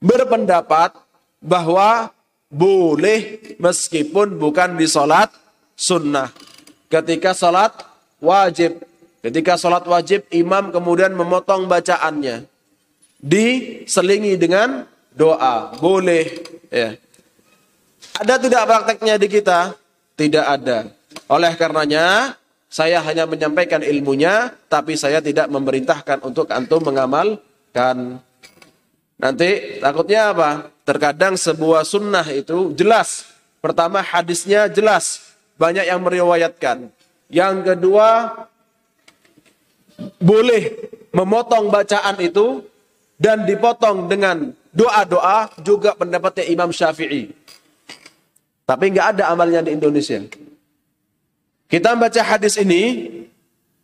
berpendapat bahwa boleh meskipun bukan di sholat sunnah. Ketika sholat wajib. Ketika sholat wajib, imam kemudian memotong bacaannya. Diselingi dengan doa. Boleh. Ya. Ada tidak prakteknya di kita? Tidak ada. Oleh karenanya, saya hanya menyampaikan ilmunya, tapi saya tidak memerintahkan untuk antum mengamalkan. Nanti takutnya apa? Terkadang sebuah sunnah itu jelas. Pertama hadisnya jelas. Banyak yang meriwayatkan. Yang kedua, boleh memotong bacaan itu dan dipotong dengan doa-doa juga pendapatnya Imam Syafi'i. Tapi nggak ada amalnya di Indonesia. Kita baca hadis ini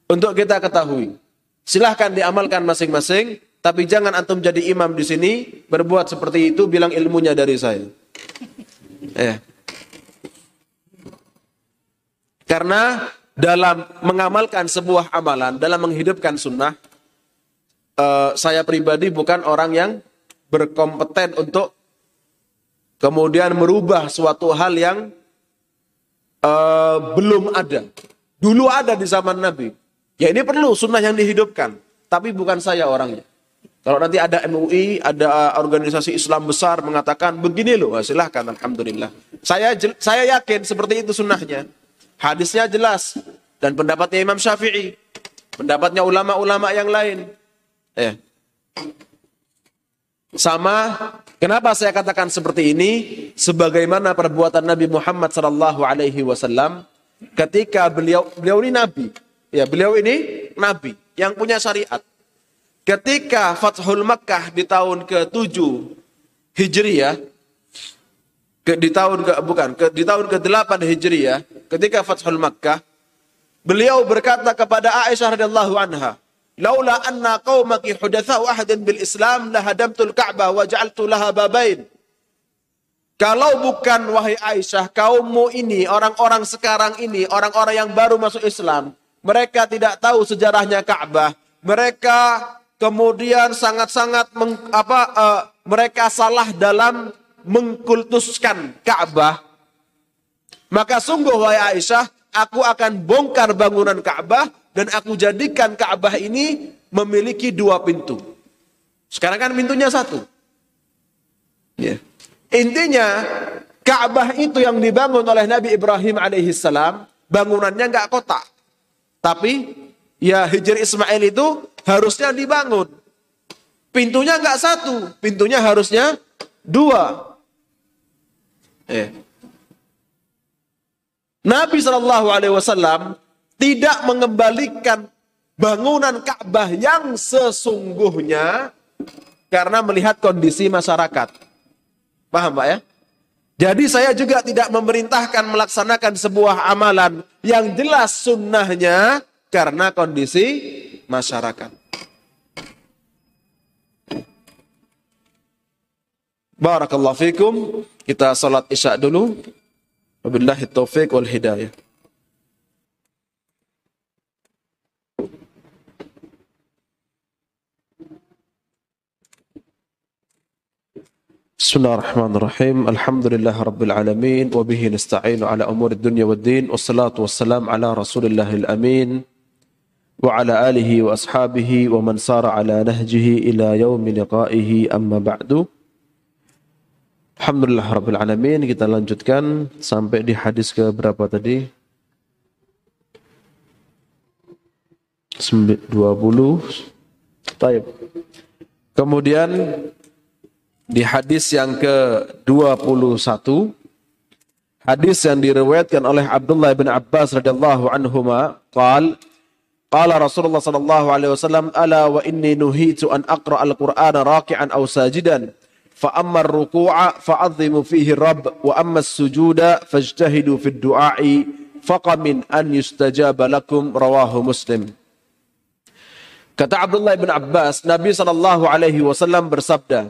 untuk kita ketahui. Silahkan diamalkan masing-masing. Tapi jangan antum jadi imam di sini berbuat seperti itu bilang ilmunya dari saya. Eh. Karena dalam mengamalkan sebuah amalan, dalam menghidupkan sunnah, uh, saya pribadi bukan orang yang berkompeten untuk kemudian merubah suatu hal yang uh, belum ada. Dulu ada di zaman Nabi. Ya ini perlu sunnah yang dihidupkan. Tapi bukan saya orangnya. Kalau nanti ada MUI, ada organisasi Islam besar mengatakan begini loh, silahkan Alhamdulillah. Saya saya yakin seperti itu sunnahnya. Hadisnya jelas dan pendapatnya Imam Syafi'i, pendapatnya ulama-ulama yang lain. Eh. Sama, kenapa saya katakan seperti ini? Sebagaimana perbuatan Nabi Muhammad Sallallahu Alaihi Wasallam ketika beliau beliau ini nabi, ya beliau ini nabi yang punya syariat. Ketika Fathul Makkah di tahun ke-7 Hijriyah ke, di tahun ke bukan ke, di tahun ke-8 Hijriyah ketika Fathul Makkah beliau berkata kepada Aisyah radhiyallahu anha laula anna qaumaki hudatsau ahadin bil Islam la hadamtul Ka'bah wa ja'altu laha babain. Kalau bukan wahai Aisyah kaummu ini orang-orang sekarang ini orang-orang yang baru masuk Islam mereka tidak tahu sejarahnya Ka'bah. Mereka kemudian sangat-sangat apa uh, mereka salah dalam mengkultuskan Ka'bah, maka sungguh wahai Aisyah, aku akan bongkar bangunan Ka'bah dan aku jadikan Ka'bah ini memiliki dua pintu. Sekarang kan pintunya satu. Yeah. Intinya Ka'bah itu yang dibangun oleh Nabi Ibrahim alaihissalam, bangunannya nggak kotak. Tapi ya Hijri Ismail itu harusnya dibangun. Pintunya nggak satu, pintunya harusnya dua. Eh. Nabi Shallallahu Alaihi Wasallam tidak mengembalikan bangunan Ka'bah yang sesungguhnya karena melihat kondisi masyarakat. Paham Pak ya? Jadi saya juga tidak memerintahkan melaksanakan sebuah amalan yang jelas sunnahnya karena kondisi masyarakat. Barakallahu fikum. Kita salat isya dulu. Wabillahi taufiq wal hidayah. بسم الله الرحمن الرحيم. الحمد لله رب العالمين وبه نستعين على أمور الدنيا والدين والصلاة والسلام على رسول الله الأمين وعلى آله وأصحابه ومن سار على نهجه إلى يوم لقائه. أما بعد Alhamdulillah Rabbil Alamin kita lanjutkan sampai di hadis ke berapa tadi 20 Taib. Kemudian di hadis yang ke-21 hadis yang diriwayatkan oleh Abdullah bin Abbas radhiyallahu anhuma qala Qala Rasulullah sallallahu alaihi wasallam, "Ala wa inni nuhitu an aqra al-Qur'ana raki'an aw sajidan." Fa amma ar-ruku'a fa'azzimu fihi rabb wa amma as-sujuda fajtahidu fi ad-du'a'i faqamin an yustajaba lakum rawahu Muslim. Kata Abdullah bin Abbas, Nabi sallallahu alaihi wasallam bersabda,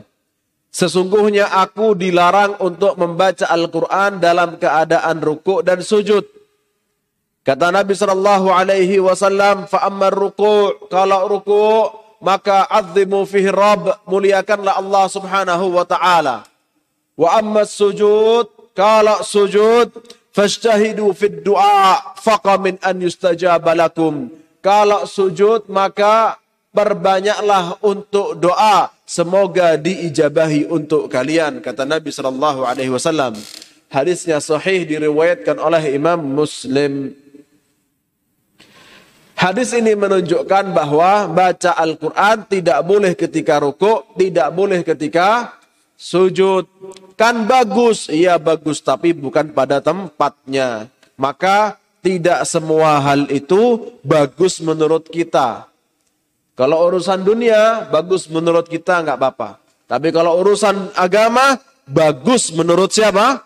Sesungguhnya aku dilarang untuk membaca Al-Quran dalam keadaan ruku' dan sujud. Kata Nabi sallallahu alaihi wasallam, "Fa ruku' kalau ruku' maka azimu fihi Rabb, muliakanlah Allah Subhanahu wa taala. Wa amma sujud, kalau sujud fajtahidu fid du'a faqa min an yustajaba lakum. Kalau sujud maka perbanyaklah untuk doa semoga diijabahi untuk kalian kata Nabi sallallahu alaihi wasallam. Hadisnya sahih diriwayatkan oleh Imam Muslim. Hadis ini menunjukkan bahwa baca Al-Quran tidak boleh ketika rukuk, tidak boleh ketika sujud. Kan bagus, iya bagus, tapi bukan pada tempatnya. Maka tidak semua hal itu bagus menurut kita. Kalau urusan dunia, bagus menurut kita nggak apa-apa. Tapi kalau urusan agama, bagus menurut siapa?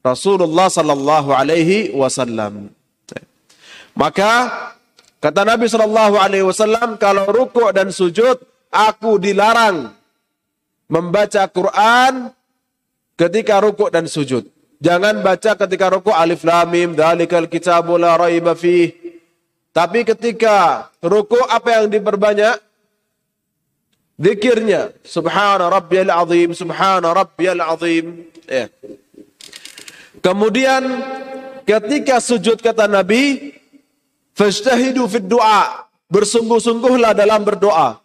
Rasulullah sallallahu alaihi wasallam. Maka kata Nabi sallallahu alaihi wasallam kalau rukuk dan sujud aku dilarang membaca Quran ketika rukuk dan sujud. Jangan baca ketika rukuk alif lam mim dzalikal kitabu la raiba. Tapi ketika rukuk apa yang diperbanyak? Zikirnya subhana rabbiyal azim subhana rabbiyal azim. Ya. Kemudian ketika sujud kata Nabi, fajtahidu fid du'a. Bersungguh-sungguhlah dalam berdoa.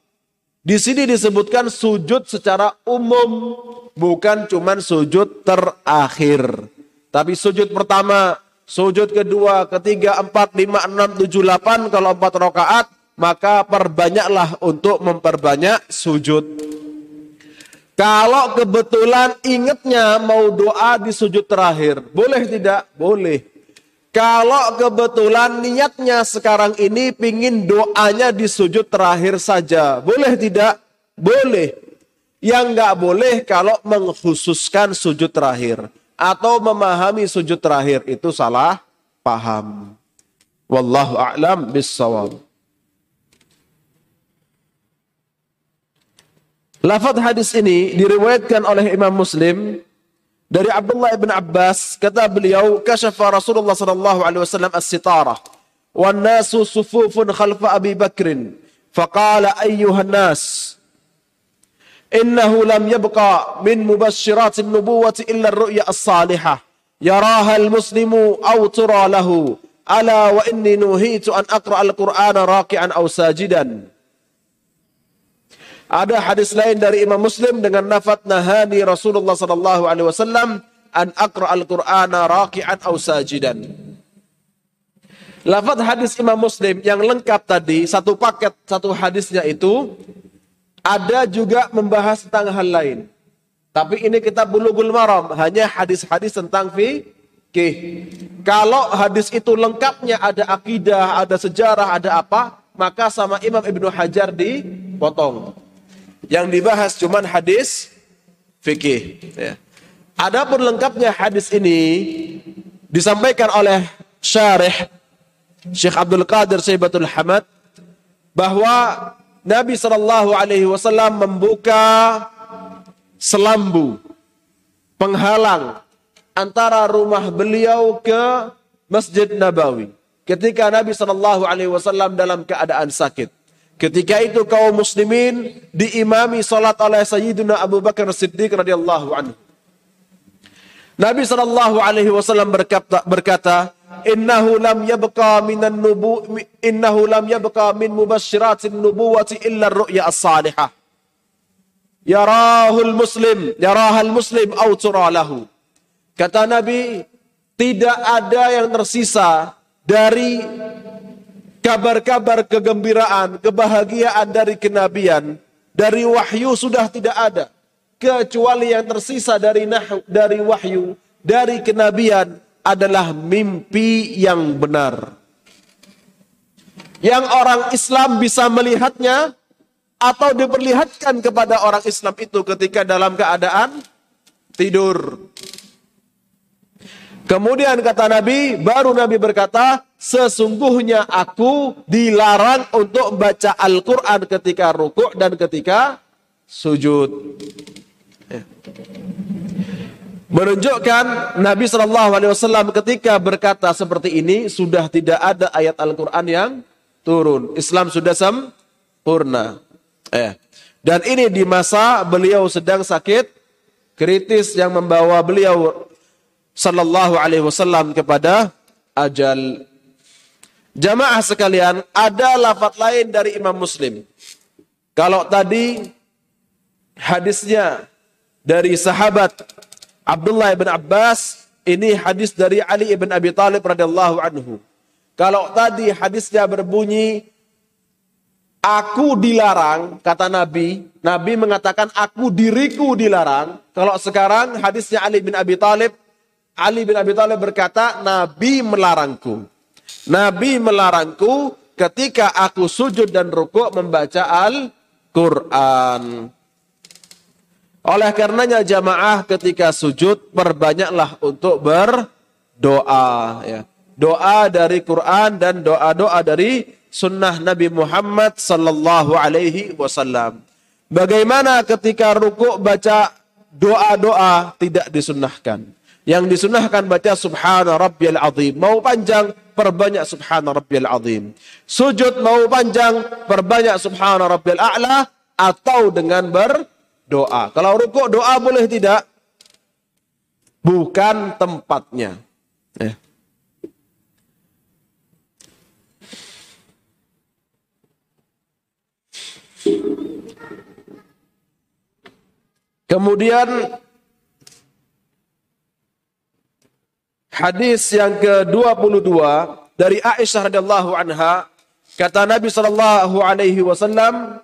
Di sini disebutkan sujud secara umum, bukan cuman sujud terakhir. Tapi sujud pertama, sujud kedua, ketiga, empat, lima, enam, tujuh, delapan, kalau empat rakaat, maka perbanyaklah untuk memperbanyak sujud. Kalau kebetulan ingatnya mau doa di sujud terakhir, boleh tidak? Boleh. Kalau kebetulan niatnya sekarang ini pingin doanya di sujud terakhir saja, boleh tidak? Boleh. Yang nggak boleh kalau mengkhususkan sujud terakhir atau memahami sujud terakhir itu salah paham. Wallahu a'lam bissawab. Lafaz hadis ini diriwayatkan oleh Imam Muslim dari Abdullah bin Abbas kata beliau kasyafa Rasulullah sallallahu alaihi wasallam as-sitara wan nasu sufufun khalfa Abi Bakr faqala ayyuhan nas innahu lam yabqa min mubasysyirat an-nubuwwati illa ar-ru'ya as-salihah yaraha al-muslimu aw tura lahu ala wa inni nuhitu an aqra al-qur'ana raki'an aw sajidan ada hadis lain dari Imam Muslim dengan nafat nahani Rasulullah sallallahu alaihi wasallam an aqra al-Qur'ana raki'an aw sajidan. Lafaz hadis Imam Muslim yang lengkap tadi, satu paket, satu hadisnya itu ada juga membahas tentang hal lain. Tapi ini kita bulughul maram, hanya hadis-hadis tentang fikih. Kalau hadis itu lengkapnya ada akidah, ada sejarah, ada apa, maka sama Imam Ibnu Hajar dipotong. Yang dibahas cuman hadis fikih. Ya. Adapun lengkapnya hadis ini disampaikan oleh syarih Syekh Abdul Qadir Syaibatul Hamad bahwa Nabi Shallallahu Alaihi Wasallam membuka selambu penghalang antara rumah beliau ke Masjid Nabawi ketika Nabi Shallallahu Alaihi Wasallam dalam keadaan sakit. Ketika itu kaum muslimin diimami salat oleh Sayyidina Abu Bakar Siddiq radhiyallahu anhu. Nabi sallallahu alaihi wasallam berkata, berkata, "Innahu lam yabqa minan nubu innahu lam yabqa min mubasyiratin nubuwati illa ar-ru'ya as-salihah." Yarahul muslim, yarahal muslim aw lahu. Kata Nabi, tidak ada yang tersisa dari kabar-kabar kegembiraan, kebahagiaan dari kenabian, dari wahyu sudah tidak ada. Kecuali yang tersisa dari nahu, dari wahyu, dari kenabian adalah mimpi yang benar. Yang orang Islam bisa melihatnya atau diperlihatkan kepada orang Islam itu ketika dalam keadaan tidur. Kemudian kata Nabi, baru Nabi berkata, sesungguhnya aku dilarang untuk baca Al-Quran ketika rukuk dan ketika sujud. Ya. Menunjukkan Nabi Shallallahu Alaihi Wasallam ketika berkata seperti ini sudah tidak ada ayat Al-Quran yang turun. Islam sudah sempurna. Eh. Dan ini di masa beliau sedang sakit kritis yang membawa beliau sallallahu alaihi wasallam kepada ajal. Jamaah sekalian, ada lafaz lain dari Imam Muslim. Kalau tadi hadisnya dari sahabat Abdullah bin Abbas, ini hadis dari Ali bin Abi Thalib radhiyallahu anhu. Kalau tadi hadisnya berbunyi Aku dilarang, kata Nabi. Nabi mengatakan aku diriku dilarang. Kalau sekarang hadisnya Ali bin Abi Thalib, Ali bin Abi Thalib berkata, Nabi melarangku. Nabi melarangku ketika aku sujud dan rukuk membaca Al-Quran. Oleh karenanya jamaah ketika sujud perbanyaklah untuk berdoa. Ya. Doa dari Quran dan doa-doa dari sunnah Nabi Muhammad sallallahu alaihi wasallam. Bagaimana ketika rukuk baca doa-doa tidak disunnahkan. Yang disunnahkan baca subhana rabbiyal azim. Mau panjang, perbanyak subhana rabbiyal azim. Sujud mau panjang, perbanyak subhana rabbiyal a'la atau dengan berdoa. Kalau rukuk doa boleh tidak? Bukan tempatnya. Eh. Kemudian hadis yang ke-22 dari Aisyah radhiyallahu anha kata Nabi sallallahu alaihi wasallam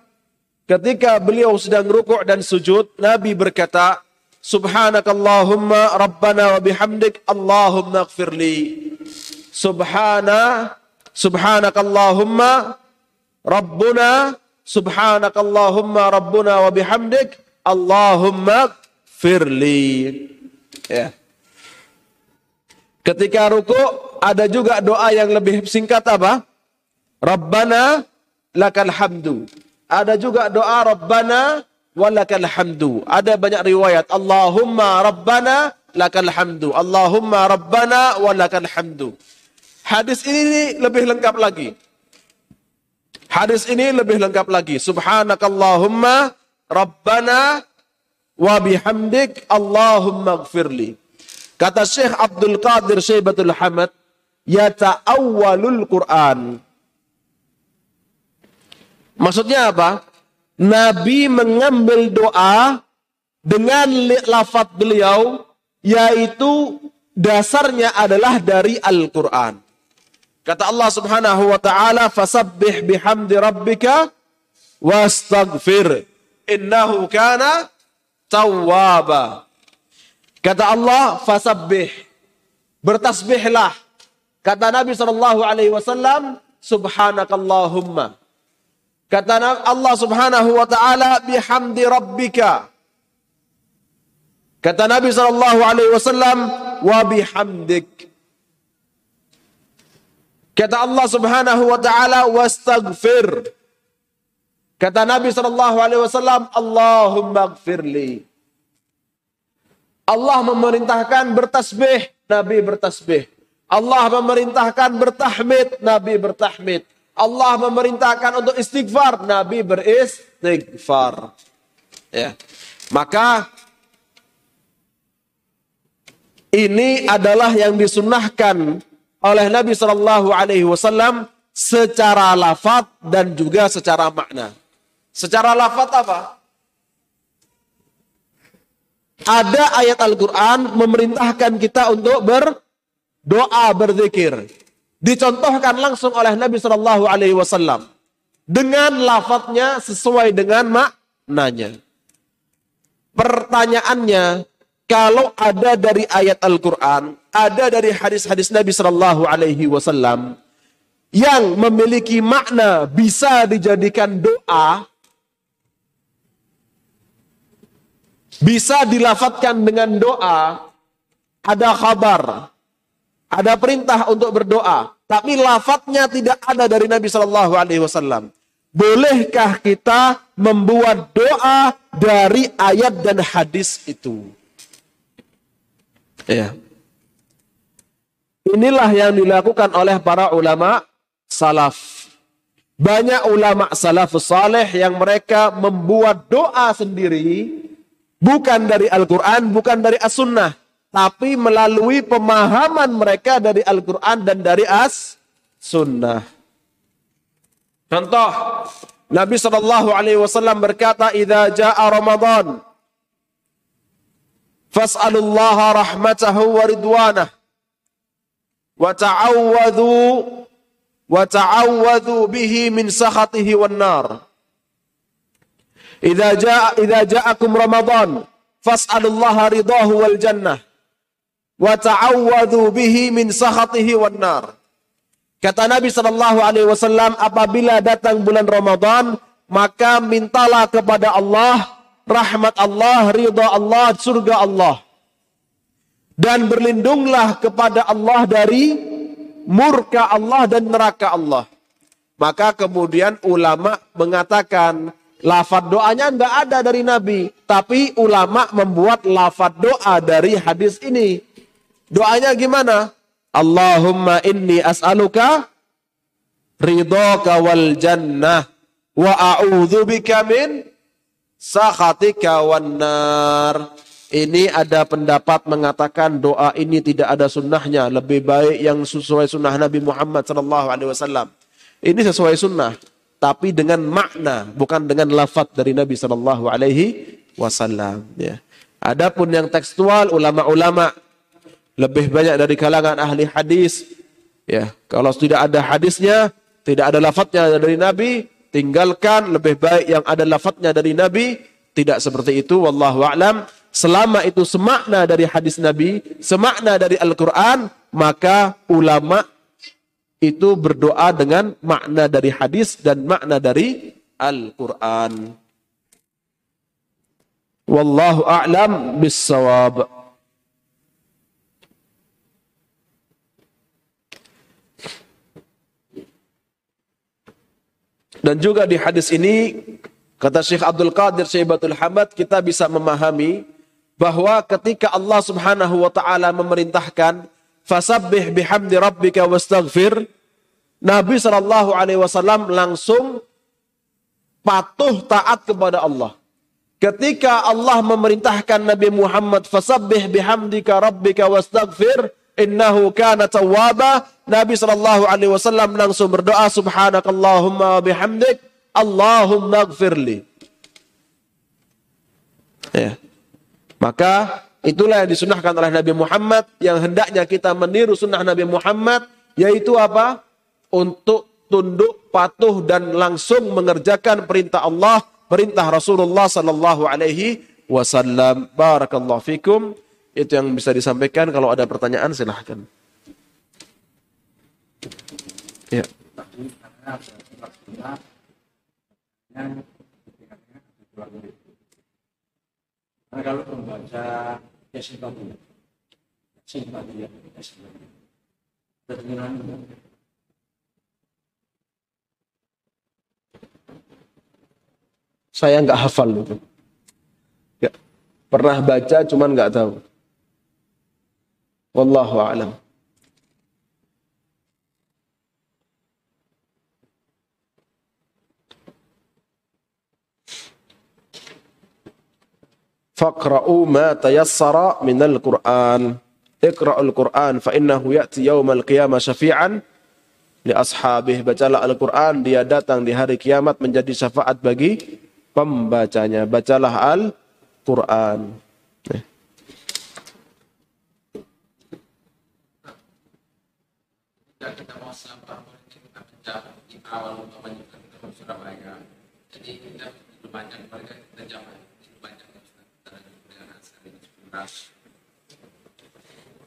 ketika beliau sedang rukuk dan sujud Nabi berkata Subhanakallahumma rabbana wa bihamdik Allahumma ighfirli Subhana Subhanakallahumma rabbuna Subhanakallahumma rabbuna wa bihamdik Allahumma firli. Ya. Ketika ruku ada juga doa yang lebih singkat apa? Rabbana lakal hamdu. Ada juga doa Rabbana walakal hamdu. Ada banyak riwayat Allahumma Rabbana lakal hamdu. Allahumma Rabbana walakal hamdu. Hadis ini lebih lengkap lagi. Hadis ini lebih lengkap lagi. Subhanakallahumma Rabbana wa bihamdik Allahumma gfirli. Kata Syekh Abdul Qadir Syaibatul Hamad, yata'awwalul Quran. Maksudnya apa? Nabi mengambil doa dengan lafaz beliau yaitu dasarnya adalah dari Al-Qur'an. Kata Allah Subhanahu wa taala, "Fasabbih bihamdi rabbika wastaghfir." innahu kana tawwaba. Kata Allah, fasabbih. Bertasbihlah. Kata Nabi wasallam, subhanakallahumma. Kata Allah Subhanahu wa taala bihamdi rabbika. Kata Nabi sallallahu alaihi wasallam wa bihamdik. Kata Allah Subhanahu wa taala wastaghfir. Kata Nabi Shallallahu Alaihi Wasallam, Allahumma gfirli. Allah memerintahkan bertasbih, Nabi bertasbih. Allah memerintahkan bertahmid, Nabi bertahmid. Allah memerintahkan untuk istighfar, Nabi beristighfar. Ya. Maka ini adalah yang disunahkan oleh Nabi Shallallahu Alaihi Wasallam secara lafaz dan juga secara makna. Secara lafat apa? Ada ayat Al-Quran memerintahkan kita untuk berdoa, berzikir. Dicontohkan langsung oleh Nabi Shallallahu Alaihi Wasallam dengan lafadznya sesuai dengan maknanya. Pertanyaannya, kalau ada dari ayat Al-Quran, ada dari hadis-hadis Nabi Shallallahu Alaihi Wasallam yang memiliki makna bisa dijadikan doa, bisa dilafatkan dengan doa, ada kabar, ada perintah untuk berdoa, tapi lafadznya tidak ada dari Nabi Shallallahu Alaihi Wasallam. Bolehkah kita membuat doa dari ayat dan hadis itu? Ya. Inilah yang dilakukan oleh para ulama salaf. Banyak ulama salafus saleh yang mereka membuat doa sendiri bukan dari Al-Quran, bukan dari As-Sunnah, tapi melalui pemahaman mereka dari Al-Quran dan dari As-Sunnah. Contoh, Nabi Shallallahu Alaihi Wasallam berkata, "Idza jaa Ramadan, fas'alullaha rahmatahu wa ridwanah, wa ta'awwadhu wa ta'awwadhu bihi min sakhatihi wan nar. Idza jaa idza ja'akum Ramadan fas'alullaha ridahu wal jannah wa ta'awwadhu bihi min sakhatihi wan nar. Kata Nabi sallallahu alaihi wasallam apabila datang bulan Ramadan maka mintalah kepada Allah rahmat Allah, ridha Allah, surga Allah. Dan berlindunglah kepada Allah dari murka Allah dan neraka Allah. Maka kemudian ulama mengatakan lafad doanya nggak ada dari Nabi, tapi ulama membuat lafad doa dari hadis ini. Doanya gimana? Allahumma inni as'aluka ridhaka wal jannah wa a'udzu bika min sakhatika wan nar. Ini ada pendapat mengatakan doa ini tidak ada sunnahnya. Lebih baik yang sesuai sunnah Nabi Muhammad Sallallahu Alaihi Wasallam. Ini sesuai sunnah, tapi dengan makna, bukan dengan lafaz dari Nabi Sallallahu Alaihi Wasallam. Ya. Adapun yang tekstual, ulama-ulama lebih banyak dari kalangan ahli hadis. Ya, kalau tidak ada hadisnya, tidak ada lafadznya dari Nabi, tinggalkan lebih baik yang ada lafadznya dari Nabi. Tidak seperti itu, wallahu a'lam selama itu semakna dari hadis Nabi, semakna dari Al-Quran, maka ulama itu berdoa dengan makna dari hadis dan makna dari Al-Quran. Wallahu a'lam bissawab. Dan juga di hadis ini, kata Syekh Abdul Qadir Syaibatul Hamad, kita bisa memahami bahwa ketika Allah Subhanahu wa taala memerintahkan fasabbih bihamdi rabbika wastaghfir Nabi sallallahu alaihi wasallam langsung patuh taat kepada Allah. Ketika Allah memerintahkan Nabi Muhammad fasabbih bihamdika rabbika wastaghfir innahu kana tawwaba Nabi sallallahu alaihi wasallam langsung berdoa subhanakallahumma bihamdik Allahumma ighfirli. Ya. Maka itulah yang disunahkan oleh Nabi Muhammad yang hendaknya kita meniru sunnah Nabi Muhammad yaitu apa? Untuk tunduk, patuh dan langsung mengerjakan perintah Allah, perintah Rasulullah sallallahu alaihi wasallam. Barakallahu fikum. Itu yang bisa disampaikan. Kalau ada pertanyaan silahkan. Ya. Nah, kalau membaca Yasin Babu ya, Yasin Babu. Saya nggak hafal itu. Ya. Pernah baca cuman nggak tahu. Wallahu a'lam. Faqra'u ma tayassara minal Qur'an. Iqra'ul Qur'an fa innahu ya'ti yaumal qiyamah syafi'an li ashabih. Bacalah Al-Qur'an, dia datang di hari kiamat menjadi syafaat bagi pembacanya. Bacalah Al-Qur'an. Jadi kita banyak mereka kita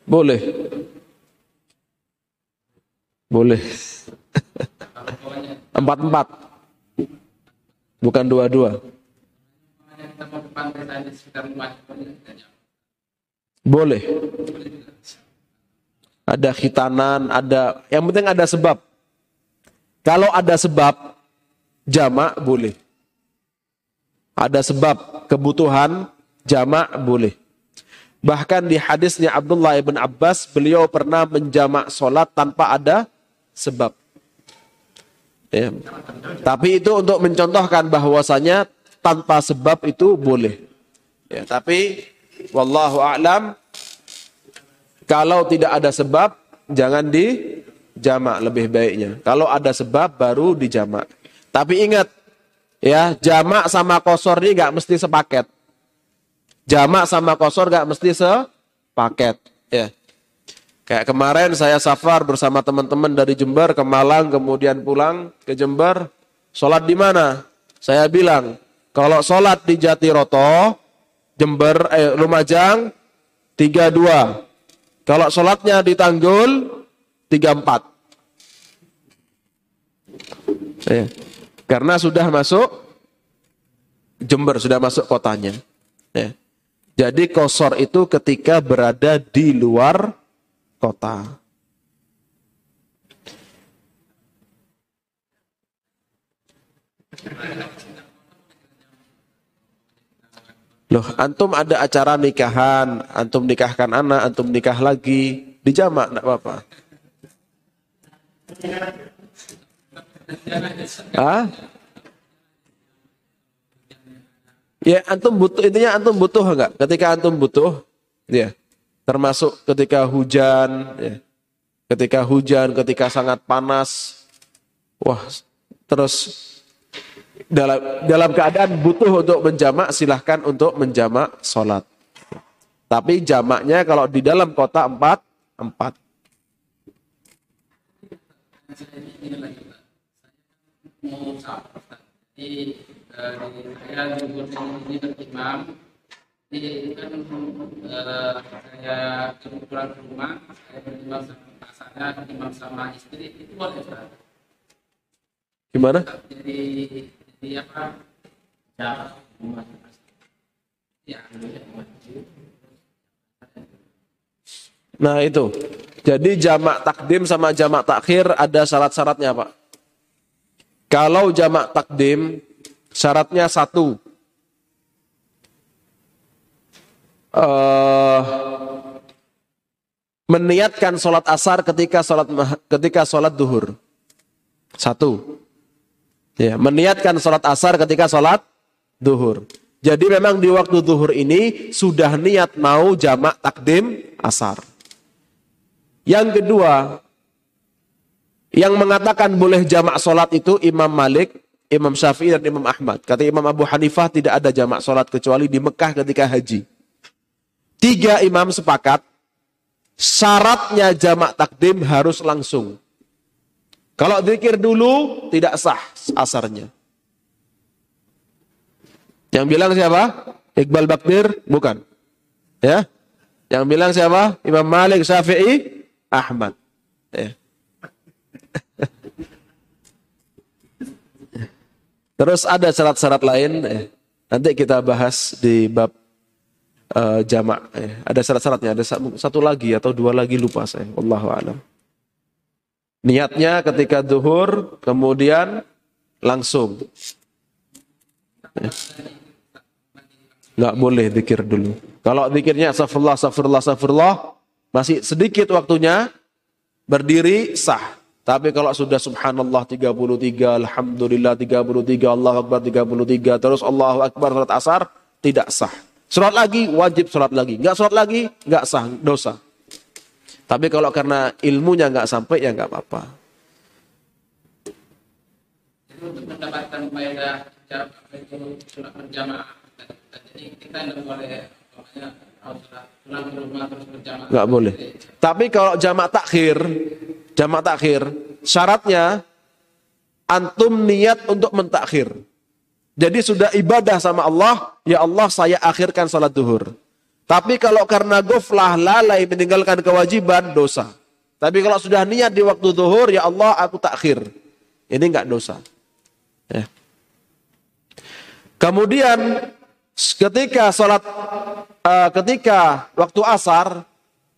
boleh. Boleh. Empat-empat. Bukan dua-dua. Boleh. Ada khitanan, ada yang penting ada sebab. Kalau ada sebab jamak boleh. Ada sebab kebutuhan jamak boleh. Bahkan di hadisnya Abdullah ibn Abbas, beliau pernah menjamak solat tanpa ada sebab. Ya. Tapi itu untuk mencontohkan bahwasanya tanpa sebab itu boleh. Ya, tapi wallahu a'lam kalau tidak ada sebab jangan di jamak lebih baiknya. Kalau ada sebab baru dijamak. Tapi ingat ya, jamak sama kosor ini nggak mesti sepaket. Jamak sama kosor nggak mesti sepaket, ya. Kayak kemarin saya safar bersama teman-teman dari Jember ke Malang, kemudian pulang ke Jember. Sholat di mana? Saya bilang, kalau sholat di Jatiroto, Jember, eh, Lumajang, 32. Kalau sholatnya di Tanggul, 34. Ya. Karena sudah masuk Jember, sudah masuk kotanya. Ya. Jadi kosor itu ketika berada di luar kota. Loh, antum ada acara nikahan, antum nikahkan anak, antum nikah lagi, dijamak enggak apa-apa. Hah? Ya, antum butuh intinya antum butuh enggak? Ketika antum butuh, ya termasuk ketika hujan, ya. ketika hujan, ketika sangat panas, wah, terus dalam dalam keadaan butuh untuk menjamak, silahkan untuk menjamak sholat. Tapi jamaknya kalau di dalam kota empat, empat. Saya imam jadi kan uh, saya pulang ke rumah saya berimbang sama pasangan berimbang sama istri itu boleh Ustaz gimana jadi jadi apa jarak rumah ya Nah itu, jadi jamak takdim sama jamak takhir ada syarat-syaratnya Pak. Kalau jamak takdim, syaratnya satu, uh, meniatkan sholat asar ketika sholat ketika sholat duhur. Satu. Ya, meniatkan sholat asar ketika sholat duhur. Jadi memang di waktu duhur ini sudah niat mau jamak takdim asar. Yang kedua, yang mengatakan boleh jamak sholat itu Imam Malik, Imam Syafi'i dan Imam Ahmad. Kata Imam Abu Hanifah tidak ada jamak sholat kecuali di Mekah ketika haji. Tiga imam sepakat, syaratnya jamak takdim harus langsung. Kalau zikir dulu, tidak sah asarnya. Yang bilang siapa? Iqbal Bakdir? Bukan. Ya. Yang bilang siapa? Imam Malik, Syafi'i, Ahmad. Ya. Terus ada syarat-syarat lain. Eh, nanti kita bahas di bab uh, jamak. Eh, ada syarat-syaratnya, ada satu lagi atau dua lagi lupa saya. Wallahu a'lam. Niatnya ketika duhur, kemudian langsung. Nggak boleh zikir dulu. Kalau zikirnya astagfirullah, astagfirullah, astagfirullah, masih sedikit waktunya, berdiri sah. Tapi kalau sudah subhanallah 33, alhamdulillah 33, Allah Akbar 33, terus Allahu Akbar salat asar, tidak sah. Sholat lagi, wajib sholat lagi. Nggak sholat lagi, nggak sah, dosa. Tapi kalau karena ilmunya nggak sampai, ya nggak apa-apa. Untuk mendapatkan faedah sholat berjamaah, jadi kita nggak boleh Nggak boleh. Tapi kalau jamak takhir, jamak takhir, syaratnya antum niat untuk mentakhir. Jadi sudah ibadah sama Allah, ya Allah saya akhirkan salat duhur. Tapi kalau karena goflah, lalai, meninggalkan kewajiban, dosa. Tapi kalau sudah niat di waktu duhur, ya Allah aku takhir. Ini enggak dosa. Ya. Kemudian ketika salat, uh, ketika waktu asar,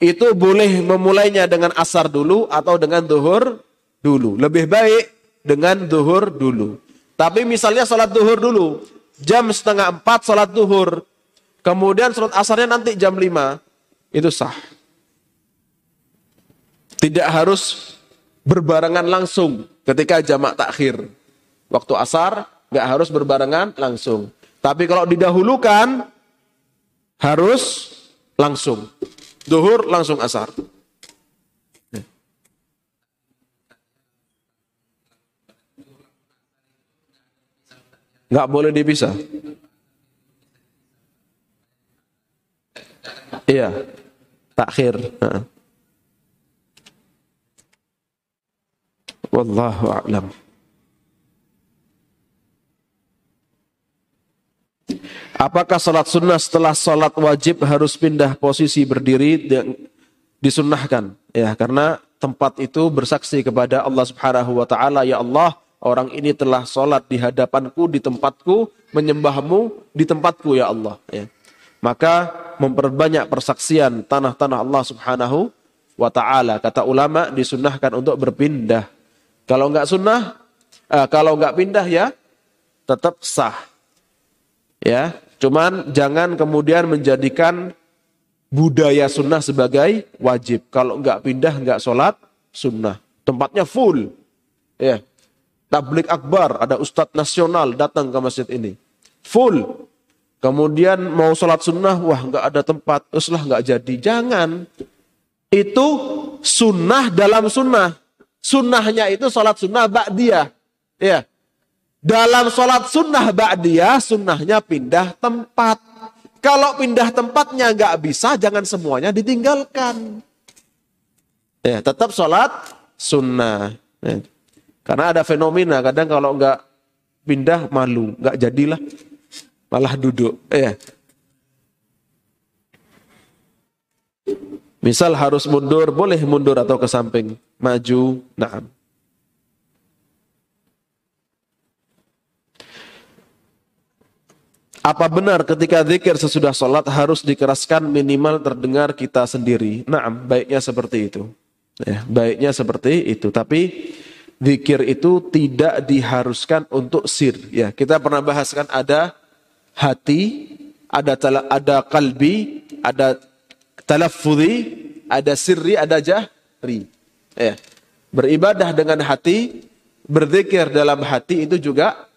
itu boleh memulainya dengan asar dulu atau dengan duhur dulu. Lebih baik dengan duhur dulu. Tapi misalnya sholat duhur dulu, jam setengah empat sholat duhur, kemudian sholat asarnya nanti jam lima, itu sah. Tidak harus berbarengan langsung ketika jamak takhir. Waktu asar nggak harus berbarengan langsung. Tapi kalau didahulukan harus langsung. Duhur langsung asar. Nggak boleh dipisah. Iya, takhir. Wallahu a'lam. Apakah salat sunnah setelah salat wajib harus pindah posisi berdiri disunnahkan? Ya, karena tempat itu bersaksi kepada Allah Subhanahu wa taala, ya Allah, orang ini telah salat di hadapanku di tempatku, menyembahmu di tempatku ya Allah, ya. Maka memperbanyak persaksian tanah-tanah Allah Subhanahu wa taala. Kata ulama disunnahkan untuk berpindah. Kalau enggak sunnah, eh, kalau enggak pindah ya tetap sah. Ya, Cuman jangan kemudian menjadikan budaya sunnah sebagai wajib. Kalau nggak pindah, nggak sholat, sunnah. Tempatnya full. Ya. Tablik akbar, ada ustadz nasional datang ke masjid ini. Full. Kemudian mau sholat sunnah, wah nggak ada tempat, teruslah nggak jadi. Jangan. Itu sunnah dalam sunnah. Sunnahnya itu sholat sunnah ba'diyah. Ya. Dalam sholat sunnah ba'diyah, sunnahnya pindah tempat. Kalau pindah tempatnya nggak bisa, jangan semuanya ditinggalkan. Ya, tetap sholat sunnah. Ya. Karena ada fenomena, kadang kalau nggak pindah malu, nggak jadilah, malah duduk. Ya. Misal harus mundur, boleh mundur atau ke samping, maju, nah. Apa benar ketika zikir sesudah sholat harus dikeraskan minimal terdengar kita sendiri? Nah, baiknya seperti itu. Ya, baiknya seperti itu. Tapi zikir itu tidak diharuskan untuk sir. Ya, kita pernah bahaskan ada hati, ada tala, ada kalbi, ada talaffudhi, ada sirri, ada jahri. Ya. Beribadah dengan hati, berzikir dalam hati itu juga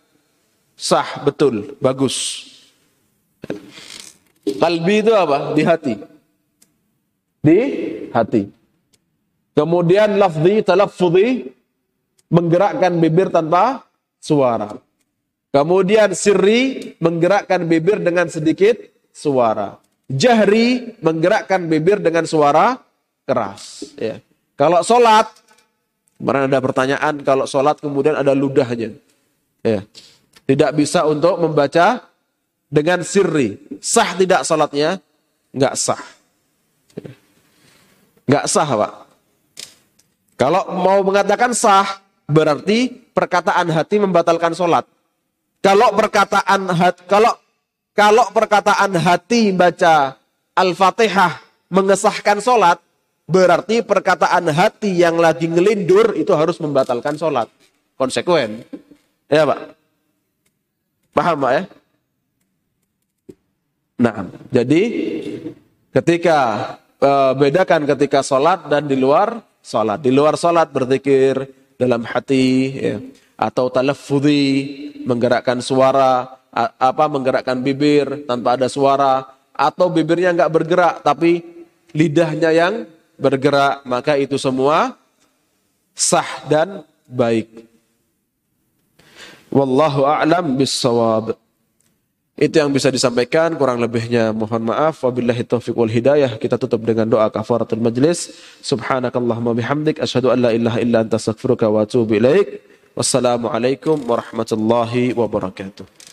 sah betul, bagus. Kalbi itu apa? Di hati. Di hati. Kemudian lafzi, talaffudhi, menggerakkan bibir tanpa suara. Kemudian sirri, menggerakkan bibir dengan sedikit suara. Jahri, menggerakkan bibir dengan suara keras. Ya. Kalau sholat, kemarin ada pertanyaan, kalau sholat kemudian ada ludahnya. Ya. Tidak bisa untuk membaca dengan sirri. Sah tidak salatnya? Enggak sah. Enggak sah, Pak. Kalau mau mengatakan sah, berarti perkataan hati membatalkan salat. Kalau perkataan hati, kalau kalau perkataan hati baca Al-Fatihah mengesahkan salat, berarti perkataan hati yang lagi ngelindur itu harus membatalkan salat. Konsekuen. Ya, Pak. Paham, Pak ya? Nah, jadi ketika e, bedakan ketika sholat dan di luar sholat. Di luar sholat berzikir dalam hati, ya, atau talafudhi, menggerakkan suara, apa menggerakkan bibir tanpa ada suara, atau bibirnya nggak bergerak tapi lidahnya yang bergerak, maka itu semua sah dan baik. Wallahu a'lam bissawab. Itu yang bisa disampaikan, kurang lebihnya mohon maaf. Wabillahi taufiq wal hidayah. Kita tutup dengan doa kafaratul majlis. Subhanakallahumma bihamdik. Asyhadu an la ilaha illa anta astaghfiruka wa atubu ilaik. Wassalamualaikum warahmatullahi wabarakatuh.